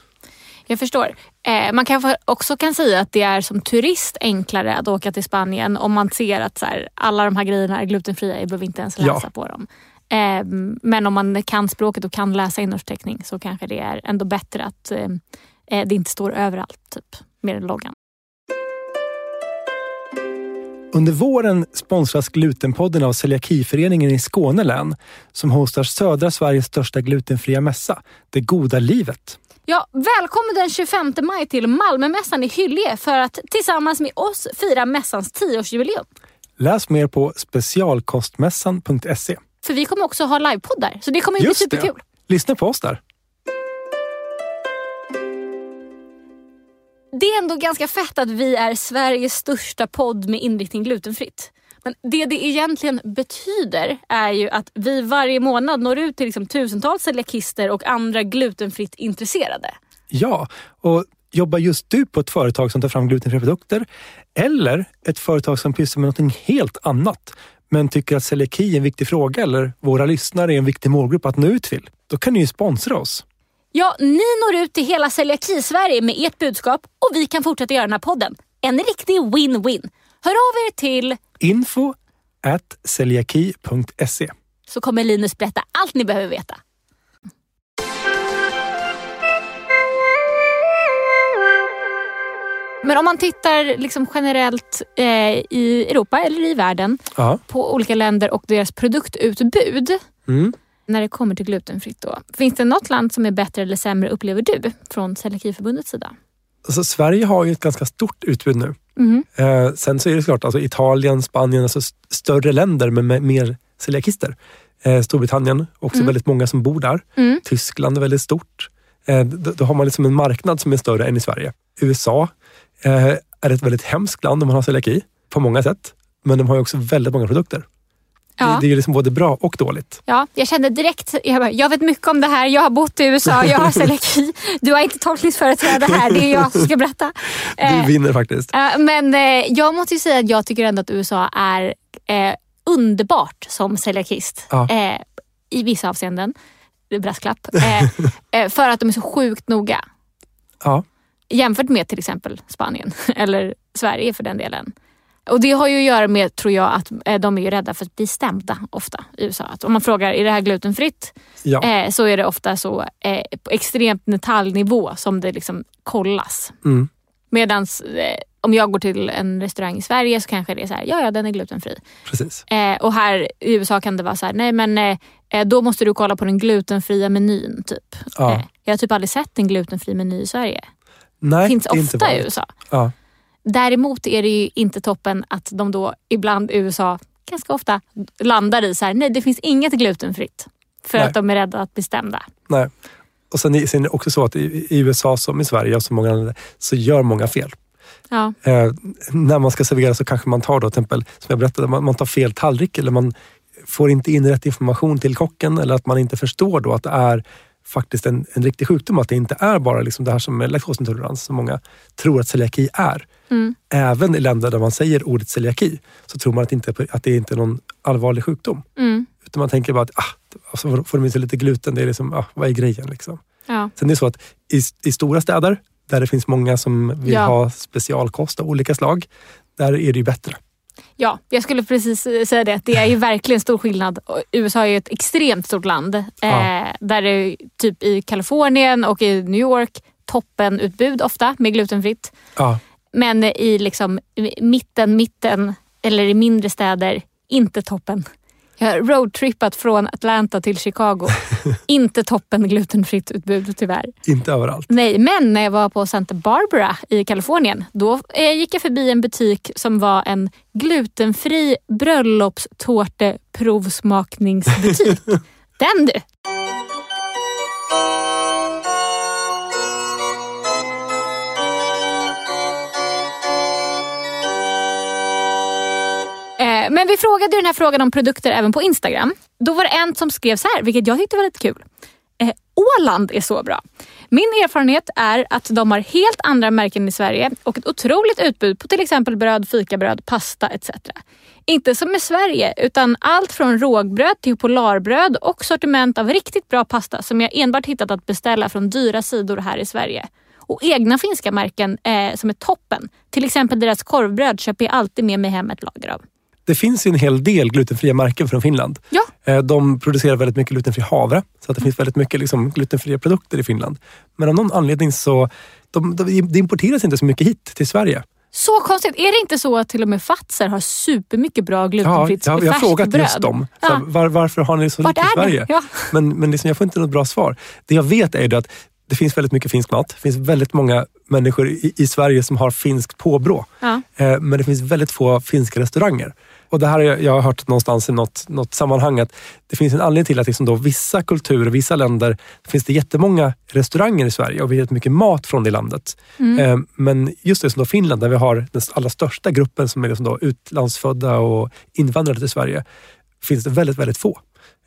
Jag förstår. Eh, man kanske också kan säga att det är som turist enklare att åka till Spanien om man ser att så här, alla de här grejerna är glutenfria. Jag behöver inte ens läsa Ja. på dem. Eh, men om man kan språket och kan läsa innehållsförteckning så kanske det är ändå bättre att eh, eh, det inte står överallt typ, med den loggan. Under våren sponsras Glutenpodden av Celiakiföreningen i Skåne län som hostar södra Sveriges största glutenfria mässa, Det goda livet. Ja, välkommen den 25 maj till Malmömässan i Hyllie för att tillsammans med oss fira mässans 10-årsjubileum. Läs mer på specialkostmässan.se. För vi kommer också ha livepoddar, så det kommer ju bli Just det. superkul. Lyssna på oss där. Det är ändå ganska fett att vi är Sveriges största podd med inriktning glutenfritt. Men det det egentligen betyder är ju att vi varje månad når ut till liksom tusentals celiakister och andra glutenfritt intresserade. Ja, och jobbar just du på ett företag som tar fram glutenfria produkter eller ett företag som pysslar med någonting helt annat men tycker att celiaki är en viktig fråga eller våra lyssnare är en viktig målgrupp att nå ut till. Då kan ni ju sponsra oss. Ja, ni når ut till hela celiaki-Sverige med ert budskap och vi kan fortsätta göra den här podden. En riktig win-win. Hör av er till Info at celiaki.se. så kommer Linus berätta allt ni behöver veta. Men om man tittar liksom generellt eh, i Europa eller i världen Ja. på olika länder och deras produktutbud Mm. När det kommer till glutenfritt. Då. Finns det något land som är bättre eller sämre upplever du från Celiakiförbundets sida? Alltså, Sverige har ju ett ganska stort utbud nu. Mhm. Eh, sen så är det klart, alltså Italien, Spanien, alltså st- större länder med, med mer celiakister. Eh, Storbritannien, också väldigt många som bor där. Mm. Tyskland är väldigt stort. Eh, då, då har man liksom en marknad som är större än i Sverige. USA eh, är ett väldigt hemskt land om man har celiaki på många sätt. Men de har också väldigt många produkter. Ja. Det, är ju liksom både bra och dåligt. Ja, jag kände direkt, jag, bara, jag vet mycket om det här, jag har bott i USA, jag har celiaki. Du har inte tolkningsföreträde här, det är jag som ska berätta. Du Eh, vinner faktiskt. eh, men eh, jag måste ju säga att jag tycker ändå att USA är underbart som celiakist. Ja. I vissa avseenden. Brasklapp. För att de är så sjukt noga. Ja. Jämfört med till exempel Spanien eller Sverige för den delen. Och det har ju att göra med, tror jag, att eh, de är ju rädda för att bli stämda ofta i USA. Att om man frågar, är det här glutenfritt? Ja. Eh, så är det ofta så eh, på extremt detaljnivå som det liksom kollas. Mm. Medan eh, om jag går till en restaurang i Sverige så kanske det är så här, ja ja den är glutenfri. Precis. Eh, och här i USA kan det vara så här, nej men eh, då måste du kolla på den glutenfria menyn. typ. Ja. Jag har typ aldrig sett en glutenfri meny i Sverige. Nej, finns det är inte ofta i. USA. Ja. Däremot är det ju inte toppen att de då ibland i USA ganska ofta landar i så här, nej det finns inget glutenfritt. För Nej. att de är rädda att bli stämda. Nej. Och sen, är- det också så att i, USA som i Sverige och så många andra länder så gör många fel. Ja. Eh, när man ska servera så kanske man tar då till exempel, som jag berättade, man, man tar fel tallrik eller man får inte in rätt information till kocken eller att man inte förstår då att det är faktiskt en, en riktig sjukdom. Att det inte är bara liksom det här som är laktosintolerans som många tror att celiaki är. Mm. Även i länder där man säger ordet celiaki så tror man att, inte, att det inte är någon allvarlig sjukdom. Mm. Utan man tänker bara att ah, alltså, får de i sig lite gluten, det är liksom, ah, vad är grejen? Liksom. Ja. Sen är det så att i, i stora städer där det finns många som vill Ja. ha specialkost av olika slag, där är det ju bättre. Ja, jag skulle precis eh, säga det. Det är ju verkligen stor skillnad. USA är ju ett extremt stort land. Eh, Ja. där det typ i Kalifornien och i New York toppenutbud ofta med glutenfritt. Ja, Men i liksom mitten, mitten eller i mindre städer, inte toppen. Jag har roadtrippat från Atlanta till Chicago. inte toppen glutenfritt utbud tyvärr. inte överallt. Nej, men när jag var på Santa Barbara i Kalifornien, då eh, gick jag förbi en butik som var en glutenfri bröllopstårteprovsmakningsbutik. Den du! Eh, men vi frågade ju den här frågan om produkter även på Instagram. Då var det en som skrev så här, vilket jag tyckte var lite kul. Eh, Åland är så bra. Min erfarenhet är att de har helt andra märken i Sverige och ett otroligt utbud på till exempel bröd, fikabröd, pasta etc. Inte som i Sverige, utan allt från rågbröd till polarbröd och sortiment av riktigt bra pasta som jag enbart hittat att beställa från dyra sidor här i Sverige. Och egna finska märken eh, som är toppen. Till exempel deras korvbröd köper jag alltid med mig hem ett lager av. Det finns ju en hel del glutenfria märken från Finland. Ja. Eh, De producerar väldigt mycket glutenfri havre, så att det finns väldigt mycket liksom glutenfria produkter i Finland. Men av någon anledning så de, de, det importeras inte så mycket hit till Sverige. Så konstigt. Är det inte så att till och med Fazer har supermycket bra Ja, glutenfritt jag, jag har frågat färskbröd? just dem. Ja. här, var, varför har ni så Vart lite i Sverige? det? Ja. Men, men liksom, jag får inte något bra svar. Det jag vet är det att det finns väldigt mycket finsk mat. Det finns väldigt många människor i, i Sverige som har finskt påbrå. Ja. Eh, men det finns väldigt få finska restauranger. Och det här har jag, jag har hört någonstans i något, något sammanhang att det finns en anledning till att liksom då vissa kulturer, vissa länder, finns det jättemånga restauranger i Sverige och väldigt mycket mat från det landet. Eh, men just det som då Finland, där vi har den allra största gruppen som är liksom då utlandsfödda och invandrare till Sverige, finns det väldigt, väldigt få.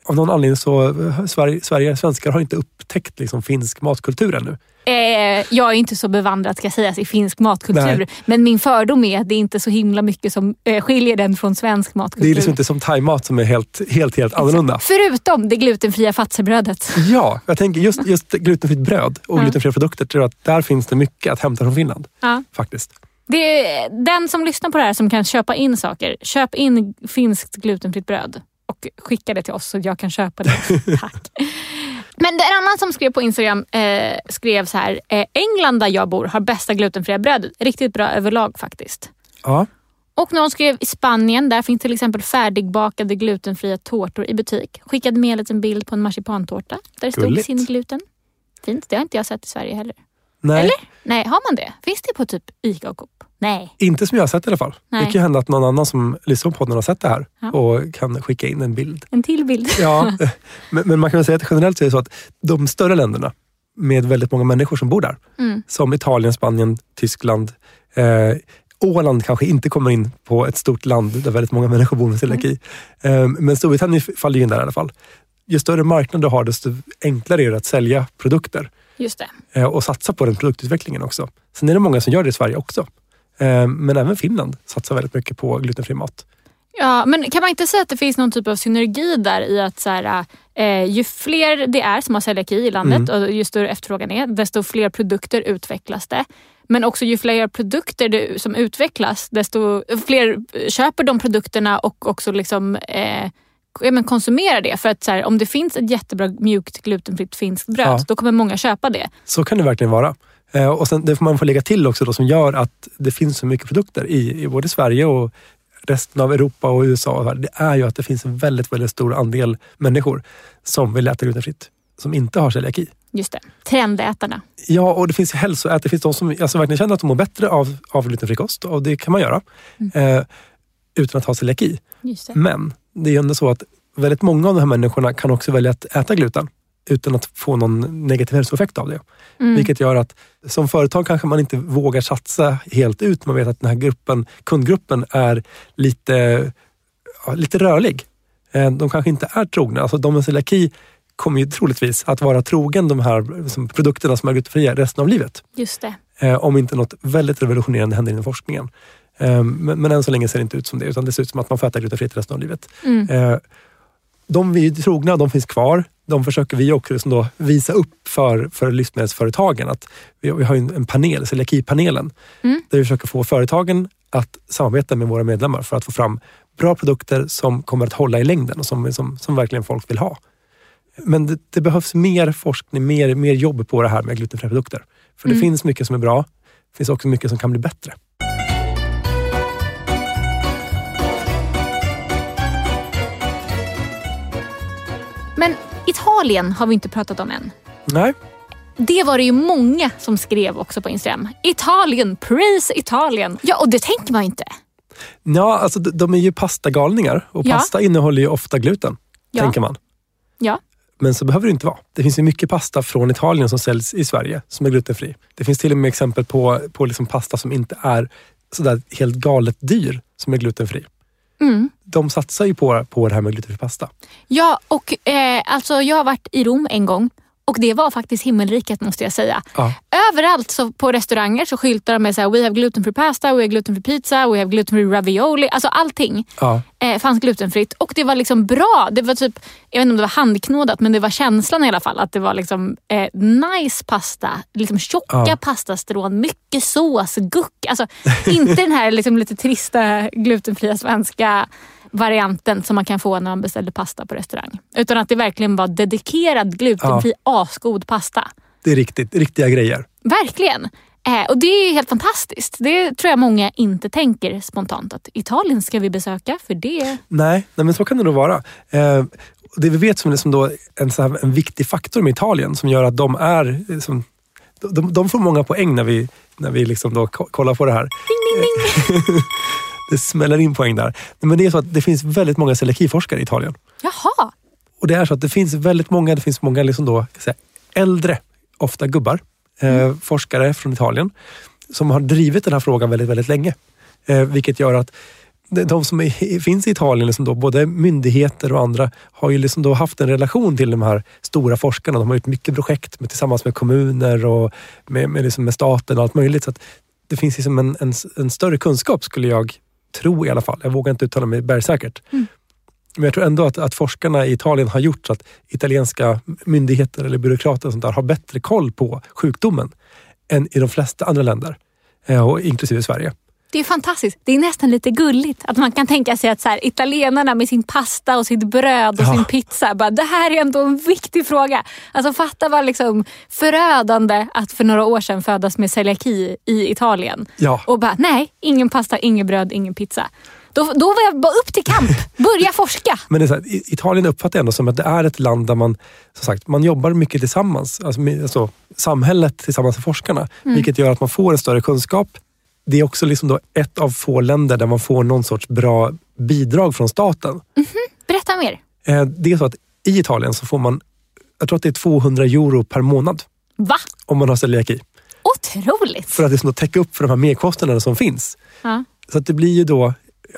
Av någon anledning så eh, Sverige, Sverige svenskar har inte upptäckt liksom finsk matkultur ännu. Eh, jag är inte så bevandrad ska sägas i finsk matkultur. Nej. Men min fördom är att det är inte så himla mycket som eh, skiljer den från svensk matkultur. Det är liksom inte som thaimat som är helt, helt, helt annorlunda. Förutom det glutenfria fatserbrödet. Ja, jag tänker just, just glutenfritt bröd och Ja. glutenfria produkter, tror jag att där finns det mycket att hämta från Finland. Ja. Faktiskt. Det den som lyssnar på det här som kan köpa in saker. Köp in finskt glutenfritt bröd och skicka det till oss så jag kan köpa det. Tack. Men det är en annan som skrev på Instagram eh, skrev så här. Eh, England där jag bor har bästa glutenfria brödet. Riktigt bra överlag faktiskt. Ja, Och någon skrev i Spanien, där finns till exempel färdigbakade glutenfria tårtor i butik. Skickade med en liten bild på en marsipantårta där det stod Gulligt. sin gluten. Fint, det har inte jag sett i Sverige heller. Nej, Eller? Nej, har man det? Finns det på typ Ica och Coop? Nej. inte som jag har sett i alla fall. Nej. Det kan hända att någon annan som lyssnar på podden har sett det här Ja. och kan skicka in en bild. En till bild. Ja, men, men man kan väl säga att generellt så är det så att de större länderna med väldigt många människor som bor där, Mm. som Italien, Spanien, Tyskland, eh, Åland kanske inte kommer in på ett stort land där väldigt många människor bor med celiaki. Eh, men Storbritannien faller ju in där i alla fall. Ju större marknad du har, desto enklare är det att sälja produkter Just det. eh, och satsa på den produktutvecklingen också. Sen är det många som gör det i Sverige också. Eh, men även Finland satsar väldigt mycket på glutenfri mat. Ja, men kan man inte säga att det finns någon typ av synergi där i att så här, eh, ju fler det är som har celiaki i landet Mm. och ju större efterfrågan är, desto fler produkter utvecklas det. Men också ju fler produkter det, som utvecklas, desto fler köper de produkterna och också liksom, eh, ja, men konsumerar det. För att här, om det finns ett jättebra mjukt glutenfritt finskt bröd, Ja. då kommer många köpa det. Så kan det verkligen vara. Eh, och sen, det får man få lägga till också då, som gör att det finns så mycket produkter i, i både Sverige och resten av Europa och USA. Det är ju att det finns en väldigt, väldigt stor andel människor som vill äta glutenfritt, som inte har celiaki. Just det. Trendätarna. Ja, och det finns hälsoätare. Det finns de som alltså, verkligen känner att de mår bättre av, av glutenfri kost och det kan man göra eh, utan att ha celiaki. Men det är ändå så att väldigt många av de här människorna kan också välja att äta gluten utan att få någon negativ hälsoeffekt av det. Mm. Vilket gör att som företag kanske man inte vågar satsa helt ut. Man vet att den här gruppen, kundgruppen är lite, ja, lite rörlig. Eh, De kanske inte är trogna. Alltså de med celiaki kommer ju troligtvis att vara trogen de här liksom, produkterna som är glutenfria resten av livet. Just det. Eh, om inte något väldigt revolutionerande händer inom forskningen. Eh, men, men än så länge ser det inte ut som det, utan det ser ut som att man får äta glutenfritt resten av livet. Mm. Eh, de vi är trogna, de finns kvar. De försöker vi också liksom då visa upp för, för livsmedelsföretagen. Att vi, vi har en panel, celiakipanelen, Mm. där vi försöker få företagen att samarbeta med våra medlemmar för att få fram bra produkter som kommer att hålla i längden och som, som, som verkligen folk vill ha. Men det, det behövs mer forskning, mer, mer jobb på det här med glutenfria produkter. För det Mm. finns mycket som är bra. Det finns också mycket som kan bli bättre. Men Italien har vi inte pratat om än. Nej, Det var det ju många som skrev också på Instagram. Italien, praise Italien. Ja, och det tänker man ju inte. ja, alltså, de, är ju pastagalningar och Ja. pasta innehåller ju ofta gluten, Ja. tänker man. Ja. Men så behöver det inte vara. Det finns ju mycket pasta från Italien som säljs i Sverige som är glutenfri. Det finns till och med exempel på, på liksom pasta som inte är sådär helt galet dyr som är glutenfri. Mm. De satsar ju på, på det här med glutenfri pasta. Ja, och eh, alltså jag har varit i Rom en gång och det var faktiskt himmelriket måste jag säga. Ja. Överallt så på restauranger så skyltar de med så här, we have gluten free pasta, we have gluten free pizza, we have gluten free ravioli. Alltså allting Ja, eh, fanns glutenfritt och det var liksom bra. Det var typ, jag vet inte om det var handknådat men det var känslan i alla fall att det var liksom eh, nice pasta. Liksom tjocka Ja. pastastrån, mycket sås, guck. Alltså inte den här liksom lite trista glutenfria svenska varianten som man kan få när man beställer pasta på restaurang. Utan att det verkligen var dedikerad glutenfri asgod pasta. det är riktigt, riktiga grejer. Verkligen. Eh, och det är helt fantastiskt. Det tror jag många inte tänker spontant att Italien ska vi besöka för det. Nej, nej men så kan det nog vara. Eh, det vi vet som liksom då en, så här, en viktig faktor med Italien som gör att de är... eh, Som, de, de får många poäng när vi, när vi liksom då ko- kollar på det här. Ding, ding, ding. Det smäller in poäng där. Men det är så att det finns väldigt många celiakiforskare i Italien. Jaha. Och det är så att det finns väldigt många, det finns många liksom då, säga, äldre, ofta gubbar, eh, forskare från Italien som har drivit den här frågan väldigt, väldigt länge. Eh, vilket gör att de som är, finns i Italien, liksom då, både myndigheter och andra, har ju liksom då haft en relation till de här stora forskarna. De har gjort mycket projekt med, tillsammans med kommuner och med, med, liksom med staten och allt möjligt. Så att det finns liksom en, en, en större kunskap skulle jag tro i alla fall. Jag vågar inte uttala mig bergsäkert. Men jag tror ändå att, att forskarna i Italien har gjort så att italienska myndigheter eller byråkrater och sånt där har bättre koll på sjukdomen än i de flesta andra länder, eh, och inklusive Sverige. Det är fantastiskt. Det är nästan lite gulligt att man kan tänka sig att så här, italienarna med sin pasta och sitt bröd och Ja. sin pizza, bara, det här är ändå en viktig fråga. Alltså fatta vad liksom förödande att för några år sedan födas med celiaki i Italien. Ja. Och bara, nej, ingen pasta, ingen bröd, ingen pizza. Då, då var jag bara upp till kamp, börja forska. Men här, Italien uppfattar jag ändå som att det är ett land där man, som sagt, man jobbar mycket tillsammans. Alltså, med- alltså, samhället tillsammans med forskarna. Vilket gör att man får en större kunskap. Det är också liksom då ett av få länder där man får någon sorts bra bidrag från staten. Berätta mer. Eh, Det är så att i Italien så får man, jag tror att det är 200 euro per månad Va? om man har celiaki. Otroligt. För att liksom täcka upp för de här merkostnaderna som finns. Ja. Så att det blir ju då,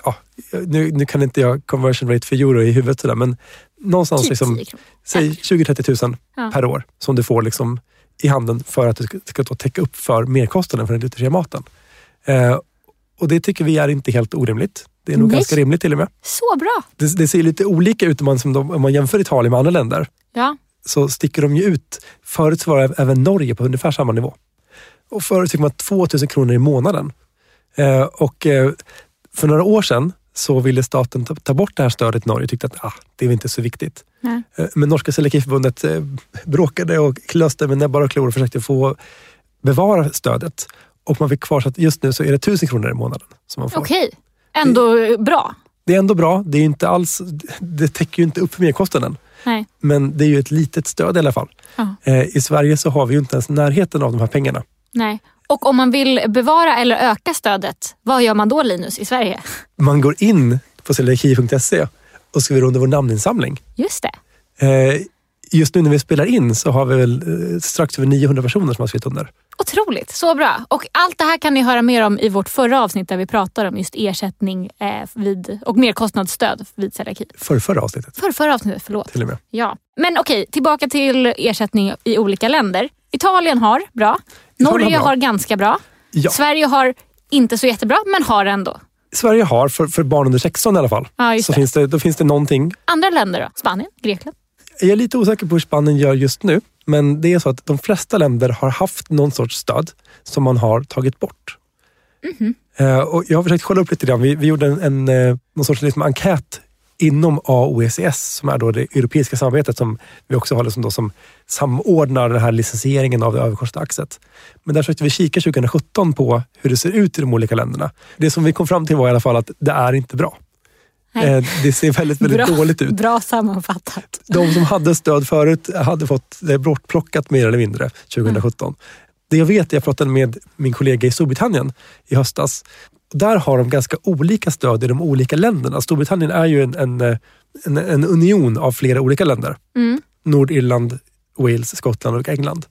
ja, nu, nu kan inte jag conversion rate för euro i huvudet sådär, men någonstans Typ liksom, 10 kronor. säg 20-30 000 Ja. per år som du får liksom i handen för att du ska, ska täcka upp för merkostnaden för den glutenfria maten. Eh, och det tycker vi är inte helt orimligt. Det är nog Nej. ganska rimligt till och med. Så bra. Det, det ser lite olika ut om man, som de, om man jämför Italien med andra länder. Ja. så sticker de ju ut. Förut var även Norge på ungefär samma nivå. Och förut fick man 2000 kronor i månaden. Eh, och eh, för några år sedan så ville staten ta, ta bort det här stödet i Norge och tyckte att ah, det är inte så viktigt. Nej. Eh, men Norska Celiakiförbundet eh, bråkade och klöste med näbbar och klor och försökte få bevara stödet. Och man fick kvar så att just nu så är det 1000 kronor i månaden som man får. Okej. Ändå bra. Det är ändå bra. Det, är inte alls, det täcker ju inte upp merkostnaden. Nej. Men det är ju ett litet stöd i alla fall. Eh, I Sverige så har vi ju inte ens närheten av de här pengarna. Nej. Och om man vill bevara eller öka stödet, vad gör man då Linus i Sverige? Man går in på celiaki.se och skriver under vår namninsamling. Just det. Eh, Just nu när vi spelar in så har vi väl eh, strax över 900 personer som har skrivit under. Otroligt, så bra. Och allt det här kan ni höra mer om i vårt förra avsnitt där vi pratar om just ersättning eh, vid, och merkostnadsstöd vid celiaki. För förra avsnittet För förra avsnittet, förlåt. till och med. Ja. Men okej, tillbaka till ersättning i olika länder. Italien har bra. Italien har Norge bra. har ganska bra. Ja. Sverige har inte så jättebra, men har ändå. Sverige har, för, för barn under 16 i alla fall, Ja, så det. finns det, då finns det någonting. Andra länder då? Spanien? Grekland? Jag är lite osäker på hur Spanien gör just nu. Men det är så att de flesta länder har haft någon sorts stöd som man har tagit bort. Eh, och jag har försökt kolla upp lite grann. Vi, vi gjorde en, en, eh, någon sorts liksom enkät inom AOECS som är då det europeiska samarbetet som vi också har liksom då som samordnar den här licensieringen av det överkostade axet. Men där försökte vi kika 2017 på hur det ser ut i de olika länderna. Det som vi kom fram till var i alla fall att det är inte bra. Nej. Eh, det ser väldigt, väldigt bra, dåligt ut. Bra sammanfattat. De som hade stöd förut hade fått det bortplockat mer eller mindre 2017. Det jag vet, jag pratade med min kollega i Storbritannien i höstas. Där har de ganska olika stöd i de olika länderna. Storbritannien är ju en, en, eh, en, en union av flera olika länder. Mm. Nordirland, Wales, Skottland och England.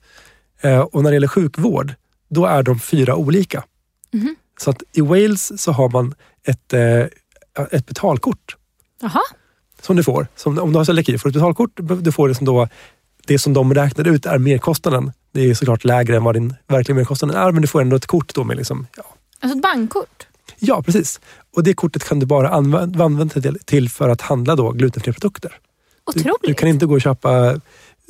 Eh, och när det gäller sjukvård, då är de fyra olika. Mhm. Så att i Wales så har man ett, eh, ett betalkort Jaha. som du får. Som, om du har celiaki får du ett betalkort. Du får det som, då, det som de räknar ut är merkostnaden. Det är såklart lägre än vad din verkliga merkostnad är, men du får ändå ett kort då med liksom, ja, Alltså ett bankkort? ja, precis. Och det kortet kan du bara använda, använda till, till för att handla då glutenfria produkter. Du, Otroligt. du kan inte gå och köpa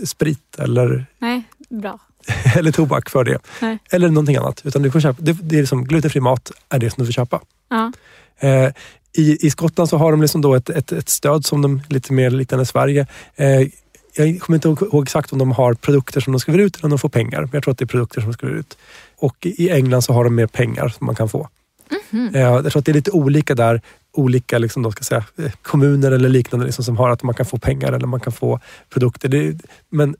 sprit eller, Nej, bra. eller tobak för det. Nej. Eller någonting annat. Utan du får köpa, det, det är liksom, glutenfri mat är det som du får köpa. Ja. Eh, i, I Skottland så har de liksom då ett, ett, ett stöd som de lite mer liknande Sverige. Eh, jag kommer inte ihåg, exakt om de har produkter som de skriver ut eller om de får pengar. Men jag tror att det är produkter som de skriver ut. och i England så har de mer pengar som man kan få. Mhm. Eh, Jag tror att det är lite olika där. Olika liksom då ska säga, eh, kommuner eller liknande liksom som har att man kan få pengar eller man kan få produkter. Det, men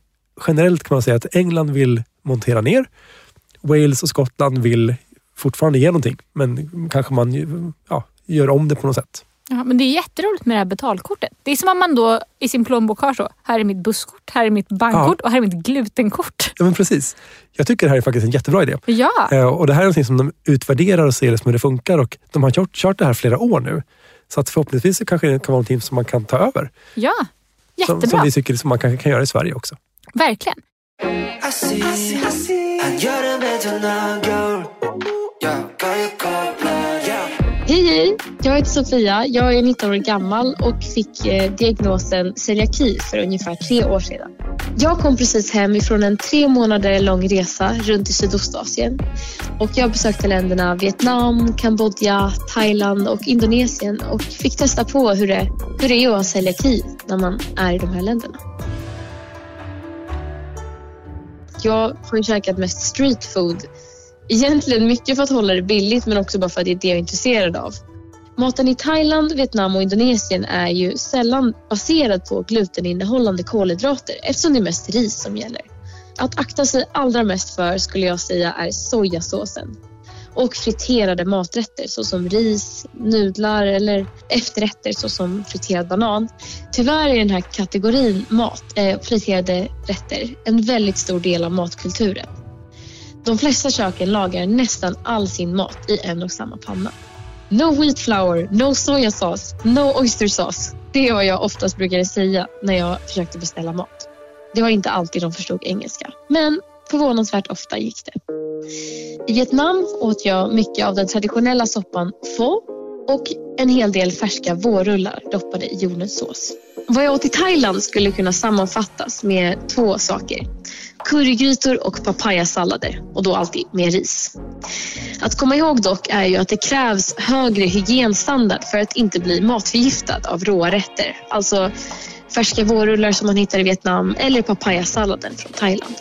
generellt kan man säga att England vill montera ner. Wales och Skottland vill fortfarande ge någonting men kanske man ja, gör om det på något sätt. Ja, men det är jätteroligt med det här betalkortet. Det är som om man då i sin plånbok har så. Här är mitt busskort, här är mitt bankkort ja. och här är mitt glutenkort. Ja, men precis. Jag tycker det här är faktiskt en jättebra idé. Ja. Eh, och Det här är någonting som de utvärderar och ser liksom hur det funkar och de har kört, kört det här flera år nu. Så att förhoppningsvis så kanske det kan vara någonting som man kan ta över. Ja, jättebra. Som, som vi tycker som man kanske kan göra i Sverige också. Verkligen. I see, I see, I see. Jag heter Sofia. Jag är 19 år gammal och fick eh, diagnosen celiaki för ungefär tre år sedan. Jag kom precis hem ifrån en tre månader lång resa runt i Sydostasien. Och jag besökte länderna Vietnam, Kambodja, Thailand och Indonesien och fick testa på hur det, hur det är att ha celiaki när man är i de här länderna. Jag har ju käkat mest street food Egentligen mycket för att hålla det billigt men också bara för att det är det jag är intresserad av. Maten i Thailand, Vietnam och Indonesien är ju sällan baserad på gluteninnehållande kolhydrater eftersom det är mest ris som gäller. Att akta sig allra mest för skulle jag säga är sojasåsen och friterade maträtter såsom ris, nudlar eller efterrätter såsom friterad banan. Tyvärr är den här kategorin mat, eh, friterade rätter en väldigt stor del av matkulturen. De flesta köken lagar nästan all sin mat i en och samma panna. No wheat flour, no sojasås, no oyster sauce. Det är vad jag oftast brukade säga när jag försökte beställa mat. Det var inte alltid de förstod engelska, men förvånansvärt ofta gick det. I Vietnam åt jag mycket av den traditionella soppan pho och en hel del färska vårrullar doppade i jordnötssås. Vad jag åt i Thailand skulle kunna sammanfattas med två saker. Currygrytor och papayasallader och då alltid med ris. Att komma ihåg dock är ju att det krävs högre hygienstandard för att inte bli matförgiftad av råa rätter. Alltså färska vårrullar som man hittar i Vietnam eller papayasalladen från Thailand.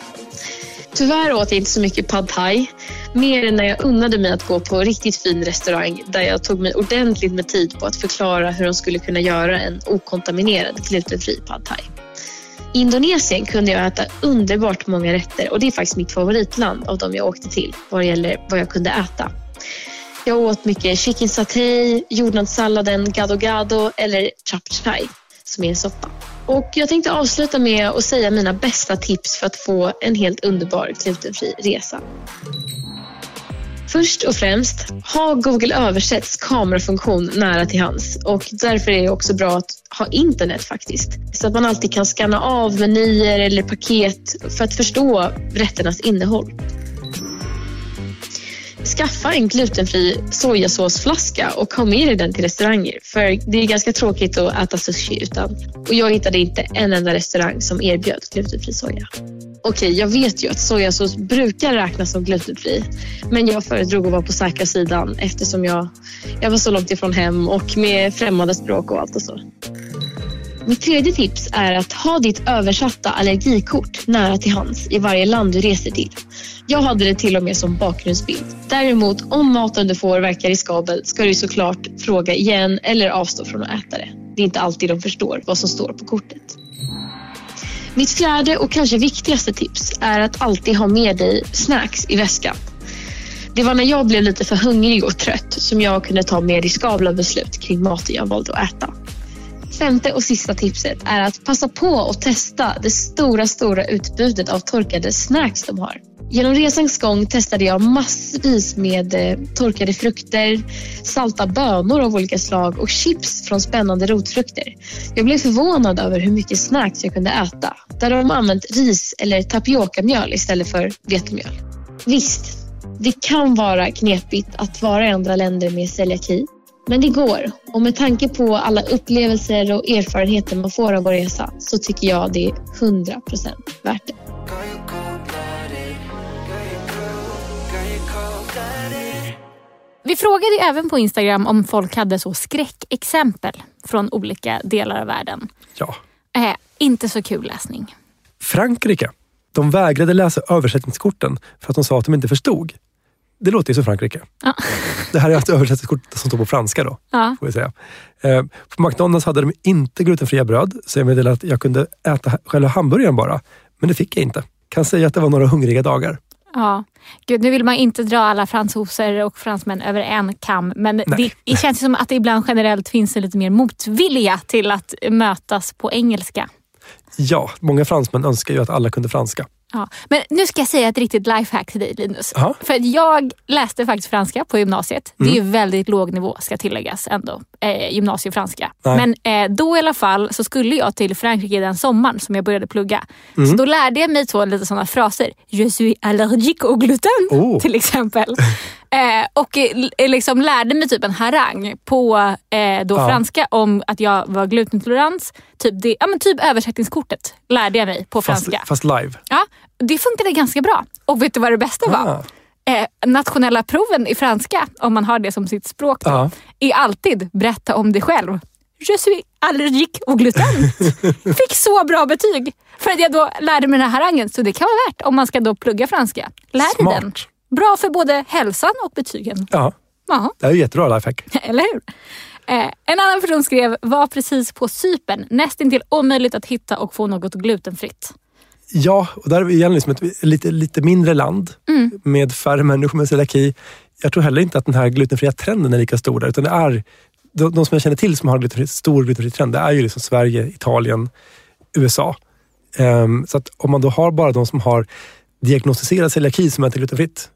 Tyvärr åt jag inte så mycket pad thai. Mer än när jag unnade mig att gå på riktigt fin restaurang där jag tog mig ordentligt med tid på att förklara hur de skulle kunna göra en okontaminerad glutenfri pad thai. I Indonesien kunde jag äta underbart många rätter och det är faktiskt mitt favoritland av de jag åkte till vad det gäller vad jag kunde äta. Jag åt mycket chicken satay, jordnötssalladen gado gado eller chap chai som är en soppa. Och jag tänkte avsluta med att säga mina bästa tips för att få en helt underbar glutenfri resa. Först och främst, ha Google Översätts kamerafunktion nära till hands och därför är det också bra att ha internet faktiskt. Så att man alltid kan scanna av menyer eller paket för att förstå rätternas innehåll. Skaffa en glutenfri sojasåsflaska och ha med dig den till restauranger. För det är ganska tråkigt att äta sushi utan. Och jag hittade inte en enda restaurang som erbjöd glutenfri soja. Okej, jag vet ju att sojasås brukar räknas som glutenfri. Men jag föredrog att vara på säkra sidan eftersom jag, jag var så långt ifrån hem och med främmande språk och allt och så. Mitt tredje tips är att ha ditt översatta allergikort nära till hands i varje land du reser till. Jag hade det till och med som bakgrundsbild. Däremot, om maten du får verkar riskabel ska du såklart fråga igen eller avstå från att äta det. Det är inte alltid de förstår vad som står på kortet. Mitt fjärde och kanske viktigaste tips är att alltid ha med dig snacks i väskan. Det var när jag blev lite för hungrig och trött som jag kunde ta mer riskabla beslut kring maten jag valde att äta. Femte och sista tipset är att passa på att testa det stora, stora utbudet av torkade snacks de har. Genom resans gång testade jag massvis med eh, torkade frukter, salta bönor av olika slag och chips från spännande rotfrukter. Jag blev förvånad över hur mycket snacks jag kunde äta där de använt ris eller tapiokamjöl istället för vetemjöl. Visst, det kan vara knepigt att vara i andra länder med celiaki. Men det går och med tanke på alla upplevelser och erfarenheter man får av att resa så tycker jag det är 100% värt det. Vi frågade ju även på Instagram om folk hade så skräckexempel från olika delar av världen. Ja. Eh, inte så kul läsning. Frankrike. De vägrade läsa översättningskorten för att de sa att de inte förstod. Det låter ju som Frankrike. Ja. Det här är ett översättningskort som står på franska då. Ja. Får vi säga. Eh, på McDonalds hade de inte glutenfria bröd, så jag meddelade att jag kunde äta själva hamburgaren bara. Men det fick jag inte. Kan säga att det var några hungriga dagar. Ja. Gud, nu vill man inte dra alla fransoser och fransmän över en kam. Men det, det känns som att det ibland generellt finns en lite mer motvilja till att mötas på engelska. Ja, många fransmän önskar ju att alla kunde franska. Ja. Men nu ska jag säga ett riktigt lifehack till dig Linus. Ja. För jag läste faktiskt franska på gymnasiet. Det är ju väldigt låg nivå ska tilläggas ändå. Eh, gymnasiefranska. Nej. Men eh, då i alla fall så skulle jag till Frankrike den sommaren som jag började plugga. Så då lärde jag mig två lite sådana fraser. Je suis allergique au gluten Oh. till exempel. Eh, och eh, liksom lärde mig typ en harang på eh, då Ja. franska om att jag var glutenintolerant. Typ, det, ja, men typ översättningskortet lärde jag mig på Fast, franska. fast live. Ja, det funkade ganska bra. Och vet du vad det bästa var? Ah. Eh, nationella proven i franska, om man har det som sitt språk, då, Ja. är alltid berätta om dig själv. Je suis allergique au gluten. Fick så bra betyg. För att jag då lärde mig den här harangen. Så det kan vara värt om man ska då plugga franska. Lär dig den. Bra för både hälsan och betygen. Ja, Jaha, det är ju jättebra lifehack. eller hur? Eh, en annan person skrev, var precis på Cypern. Nästintill omöjligt att hitta och få något glutenfritt. Ja, och där är vi igen liksom ett lite, lite mindre land med färre människor med celiaki. Jag tror heller inte att den här glutenfria trenden är lika stor där. Utan det är, de, de som jag känner till som har glutenfri, stor glutenfri trend, det är ju liksom Sverige, Italien, USA. Ehm, så att om man då har bara de som har diagnostiserad celiaki som äter glutenfritt,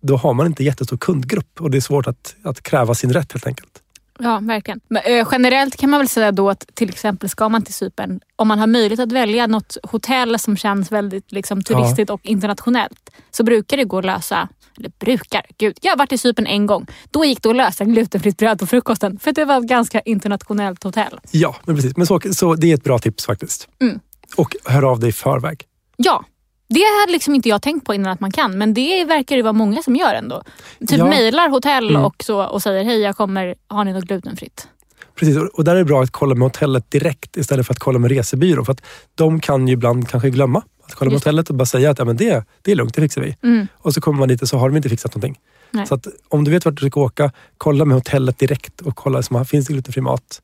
då har man inte jättestor kundgrupp och det är svårt att, att kräva sin rätt helt enkelt. Ja, verkligen. Men, eh, generellt kan man väl säga då att till exempel ska man till Cypern, om man har möjlighet att välja något hotell som känns väldigt liksom, turistigt och internationellt, så brukar det gå att lösa, eller brukar, gud, jag har varit i Cypern en gång. Då gick det att lösa glutenfritt bröd på frukosten, för det var ett ganska internationellt hotell. Ja, men precis. Men så, så det är ett bra tips faktiskt. Mm. Och hör av dig i förväg. Ja, det hade liksom inte jag tänkt på innan att man kan, men det verkar det vara många som gör ändå. Typ Ja. mejlar hotell Mm. och så och säger hej jag kommer, har ni något glutenfritt? Precis, och- där är det bra att kolla med hotellet direkt istället för att kolla med resebyrå. För att de kan ju ibland kanske glömma att kolla med Just hotellet och bara säga att ja, men det, det är lugnt, det fixar vi. Mm. Och så kommer man dit och så har de inte fixat någonting. Nej. Så att om du vet vart du ska åka, kolla med hotellet direkt och kolla som finns det glutenfri mat.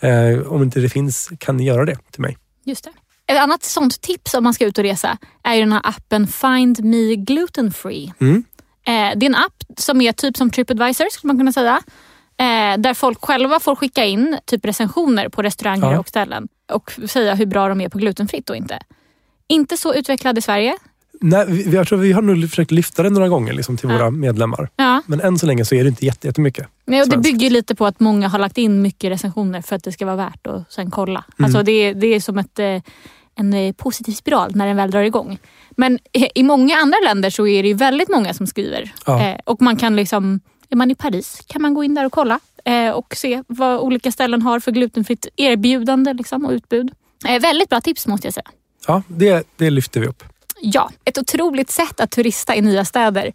Eh, om inte det finns kan ni göra det till mig. Just det. Ett annat sånt tips om man ska ut och resa är ju den här appen Find Me Gluten Free. Mm. Eh, det är en app som är typ som Tripadvisor skulle man kunna säga. Eh, där folk själva får skicka in typ recensioner på restauranger Ja. och ställen och säga hur bra de är på glutenfritt och inte. Inte så utvecklad i Sverige. Nej, vi, jag tror vi har nog försökt lyfta det några gånger liksom, till Ja. våra medlemmar. Ja. Men än så länge så är det inte jätte- jättemycket. Nej, och det bygger lite på att många har lagt in mycket recensioner för att det ska vara värt att sen kolla. Mm. Alltså det, är- det är som ett, eh, en eh, positiv spiral när den väl drar igång. Men i många andra länder så är det ju väldigt många som skriver. Ja. Eh, och man kan liksom, är man i Paris kan man gå in där och kolla och se vad olika ställen har för glutenfritt erbjudande liksom, och utbud. Väldigt bra tips måste jag säga. Ja, det, det lyfter vi upp. Ja, ett otroligt sätt att turista i nya städer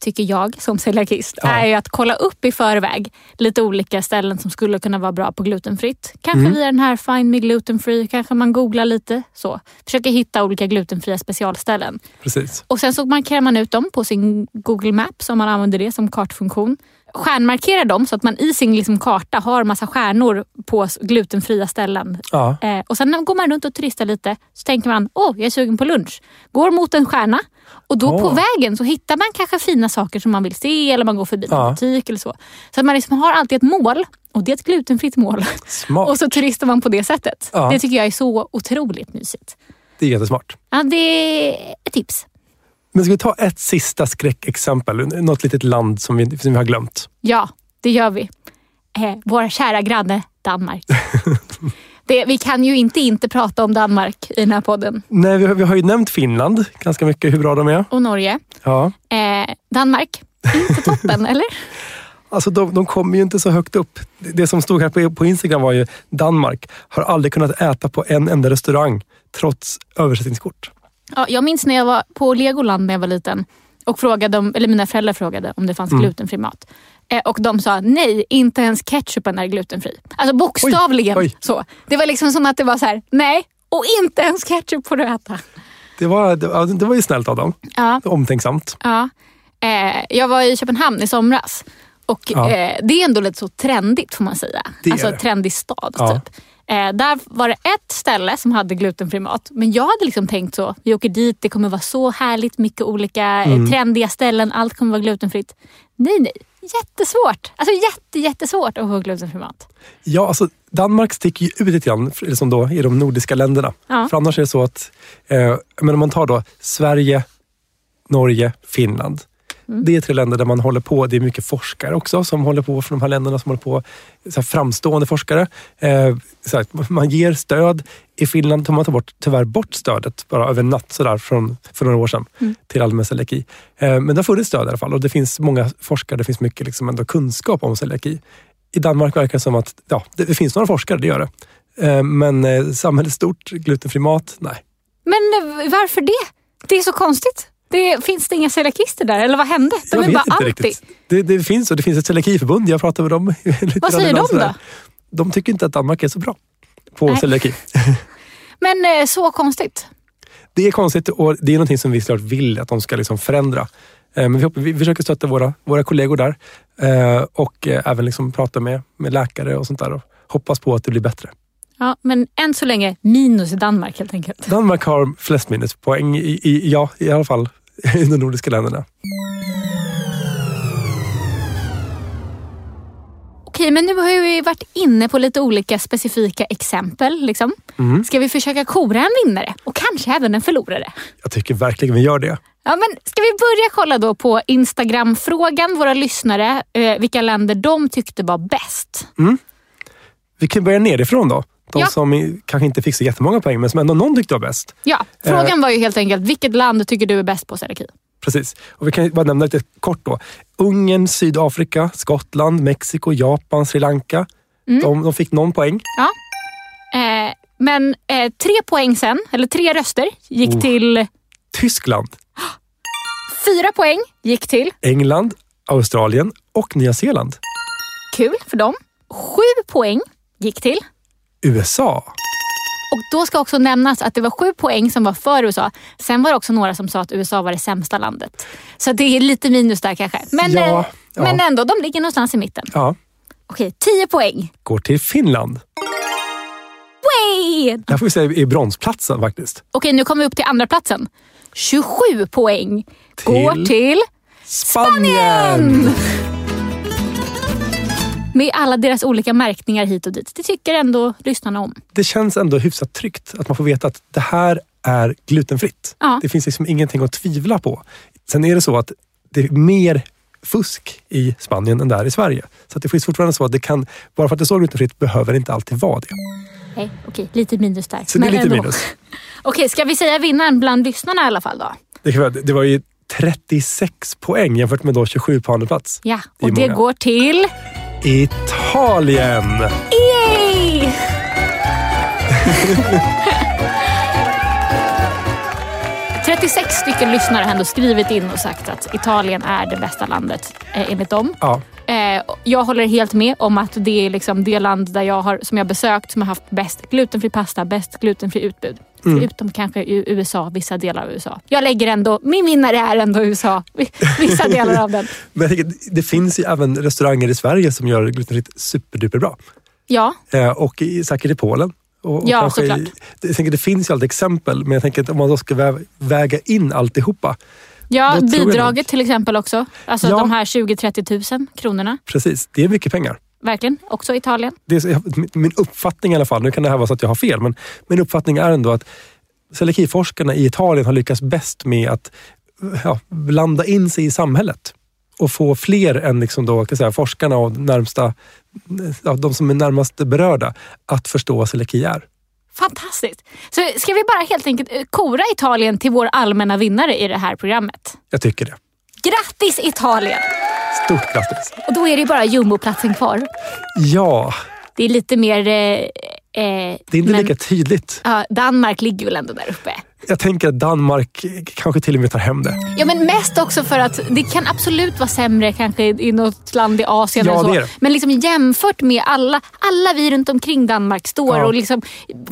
tycker jag som celiakist Ja. är ju att kolla upp i förväg lite olika ställen som skulle kunna vara bra på glutenfritt. Kanske Mm. via den här Find Me Gluten Free, kanske man googlar lite så. Försöker hitta olika glutenfria specialställen. Precis. Och sen så markerar man ut dem på sin Google Maps om man använder det som kartfunktion. Stjärnmarkerar dem så att man i sin liksom karta har massa stjärnor på glutenfria ställen. Ja. Eh, och sen går man runt och turistar lite så tänker man, åh jag är sugen på lunch. Går mot en stjärna och då på Åh. vägen så hittar man kanske fina saker som man vill se eller man går förbi en Ja. butik eller så. Så att man liksom har alltid ett mål och det är ett glutenfritt mål. Smart. Och så turistar man på det sättet. Ja. Det tycker jag är så otroligt mysigt. Det är jättesmart. Ja, det är ett tips. Men ska vi ta ett sista skräckexempel? Något litet land som vi, som vi har glömt. Ja, det gör vi. Eh, vår kära granne Danmark. det, vi kan ju inte inte prata om Danmark i den här podden. Nej, vi har, vi har ju nämnt Finland ganska mycket, hur bra de är. Och Norge. Ja. Eh, Danmark, inte toppen, eller? Alltså de, de kommer ju inte så högt upp. Det som stod här på, på Instagram var ju Danmark har aldrig kunnat äta på en enda restaurang trots översättningskort. Ja, jag minns när jag var på Legoland när jag var liten och frågade om, eller mina föräldrar frågade om det fanns Mm. glutenfri mat. Eh, och de sa nej, inte ens ketchupen är glutenfri. Alltså bokstavligen Oj, oj. så. Det var liksom som att det var så här, nej, och inte ens ketchup får du äta. Det var, det, det var ju snällt av dem. Ja, Omtänksamt. ja. Eh, jag var i Köpenhamn i somras. Och Ja. eh, det är ändå lite så trendigt får man säga. Det alltså trendig stad Ja. typ. Eh, där var det ett ställe som hade glutenfri mat. Men jag hade liksom tänkt så, vi åker dit, det kommer vara så härligt mycket olika Mm. eh, trendiga ställen, allt kommer vara glutenfritt. Nej, nej. Jättesvårt. Alltså jätte, jättesvårt att få glutenfri mat. Ja, alltså Danmark sticker ju ut lite grann liksom då, i de nordiska länderna. Ja. För annars är det så att, eh, men om man tar då Sverige, Norge, Finland. Mm. Det är tre länder där man håller på, det är mycket forskare också som håller på från de här länderna som håller på, så framstående forskare. Eh, så man ger stöd. I Finland tog man ta bort, tyvärr bort stödet bara över en natt så där, från, för några år sedan Mm. till allmän celiaki. Eh, men det har funnits stöd i alla fall och det finns många forskare, det finns mycket liksom ändå kunskap om celiaki. I Danmark verkar det som att ja, det, det finns några forskare, det gör det. Eh, men eh, samhället stort, glutenfri mat, nej. Men eh, varför det? Det är så konstigt. Det, finns det inga celiakister där? Eller vad hände? De jag är vet bara inte anti. riktigt. Det, det finns och det finns ett celiakiförbund. Jag pratar med dem. lite Vad säger de då? De tycker inte att Danmark är så bra på Nej. celiaki. Men eh, så konstigt. Det är konstigt och det är någonting som vi såklart vill att de ska liksom förändra. Eh, Men vi, hoppas- vi försöker stötta våra, våra kollegor där eh, och även liksom prata med, med läkare och sånt där och hoppas på att det blir bättre. Ja, men än så länge minus i Danmark helt enkelt. Danmark har flest minuspoäng i, i, ja, i alla fall i de nordiska länderna. Okej, men nu har vi varit inne på lite olika specifika exempel. Liksom. Mm. Ska vi försöka kora en vinnare och kanske även en förlorare? Jag tycker verkligen vi gör det. Ja, men ska vi börja kolla då på Instagram-frågan, våra lyssnare, eh, vilka länder de tyckte var bäst. Vi kan börja nerifrån då. De Ja. som kanske inte fick så jättemånga poäng men som ändå någon tyckte var bäst. Ja, frågan var ju helt enkelt, vilket land tycker du är bäst på celiaki? Precis. Och vi kan bara nämna lite kort då. Ungern, Sydafrika, Skottland, Mexiko, Japan, Sri Lanka. Mm. De, de fick någon poäng. Ja. Eh, men eh, tre poäng sen, eller tre röster, gick Oh. till... Tyskland, Fyra poäng gick till, England, Australien och Nya Zeeland. kul för dem. Sju poäng gick till. USA. Och då ska också nämnas att det var sju poäng som var för USA. Sen var det också några som sa att USA var det sämsta landet. Så det är lite minus där kanske. Men, Ja, eh, ja. men ändå, de ligger någonstans i mitten. Ja, Okej, tio poäng. går till Finland. Way! Det här får vi säga i bronsplatsen faktiskt. Okej, nu kommer vi upp till andra platsen. 27 poäng Till går till Spanien! Med alla deras olika märkningar hit och dit. Det tycker ändå lyssnarna om. Det känns ändå hyfsat tryggt att man får veta att det här är glutenfritt. Ja. Det finns liksom ingenting att tvivla på. Sen är det så att det är mer fusk i Spanien än där i Sverige. Så att det finns fortfarande så att det kan, bara för att det står glutenfritt behöver det inte alltid vara det. Nej, okej, lite minus där. Så det är Men lite ändå. minus. Okej, ska vi säga vinnaren bland lyssnarna i alla fall då? Det, det var ju 36 poäng jämfört med då 27 på andra plats. Ja, Det och det många. går till... Italien! Yay! ...36 stycken lyssnare har ändå skrivit in och sagt att Italien är det bästa landet eh, enligt dem. Ja, Eh, jag håller helt med om att det är liksom det land där jag har, som jag besökt som har haft bäst glutenfri pasta, bäst glutenfri utbud. Mm. Förutom kanske USA, vissa delar av USA. Jag lägger ändå, min vinnare är ändå USA. Vissa delar av den. men tänker, det finns ju även restauranger i Sverige som gör glutenfritt superduper bra. Ja, Eh, och i, säkert i Polen. Och, och Ja, kanske i- såklart. jag tänker, det finns ju alltid exempel, men jag tänker att om man då ska vä- väga in alltihopa. ja bidraget till exempel också. Alltså Ja. de här 20-30 000 kronorna. Precis, det är mycket pengar. Verkligen, också Italien. Det är, min- uppfattning i alla fall, nu kan det här vara så att jag har fel, men min uppfattning är ändå att celiakiforskarna i Italien har lyckats bäst med att ja, blanda in sig i samhället och få fler än liksom då, kan säga, forskarna och närmsta, ja, de som är närmast berörda att förstå vad celiaki är. Fantastiskt. Så ska vi bara helt enkelt eh, kora Italien till vår allmänna vinnare i det här programmet. Jag tycker det. Grattis Italien! Stort grattis! Och då är det ju bara jumboplatsen kvar. Ja, Det är lite mer... Eh, eh, det är inte men- lika tydligt. Ja, Danmark ligger väl ändå där uppe. Jag tänker att Danmark kanske till och med tar hem det. Ja, men mest också för att det kan absolut vara sämre kanske i något land i Asien. Ja, eller så. det. Men liksom jämfört med alla, alla vi runt omkring Danmark står Ja. och liksom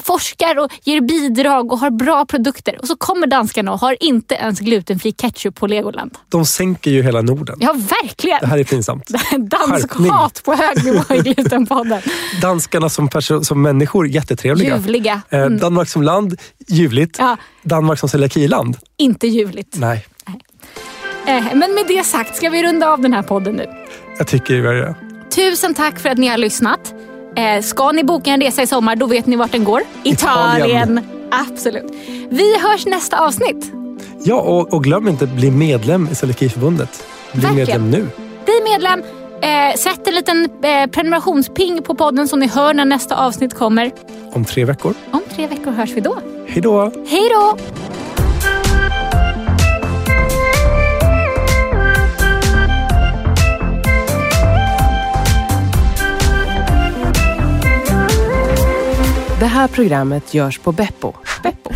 forskar och ger bidrag och har bra produkter. Och så kommer danskarna och har inte ens glutenfri ketchup på Legoland. De sänker ju hela Norden. Ja, verkligen. Det här är pinsamt. Dansk Skärpning. hat på hög nivå i Glutenpodden. Danskarna som, som människor, jättetrevliga. Ljuvliga. Eh, Mm. Danmark som land, ljuvligt. Ja. Danmark som celiakiland, Inte ljuvligt. nej. Eh, Men med det sagt ska vi runda av den här podden nu. Jag tycker vi gör det. Tusen tack för att ni har lyssnat. Eh, ska ni boka en resa i sommar, då vet ni vart den går. Italien. Italien. Absolut. Vi hörs nästa avsnitt. Ja, och, och glöm inte att bli medlem i Celiakiförbundet. Bli Verkligen. medlem nu. Bli medlem. Eh, sätt en liten eh, prenumerationsping på podden så ni hör när nästa avsnitt kommer. Om tre veckor. Om tre veckor hörs vi då. Hej då! Hej då! Det här programmet görs på Beppo. Beppo.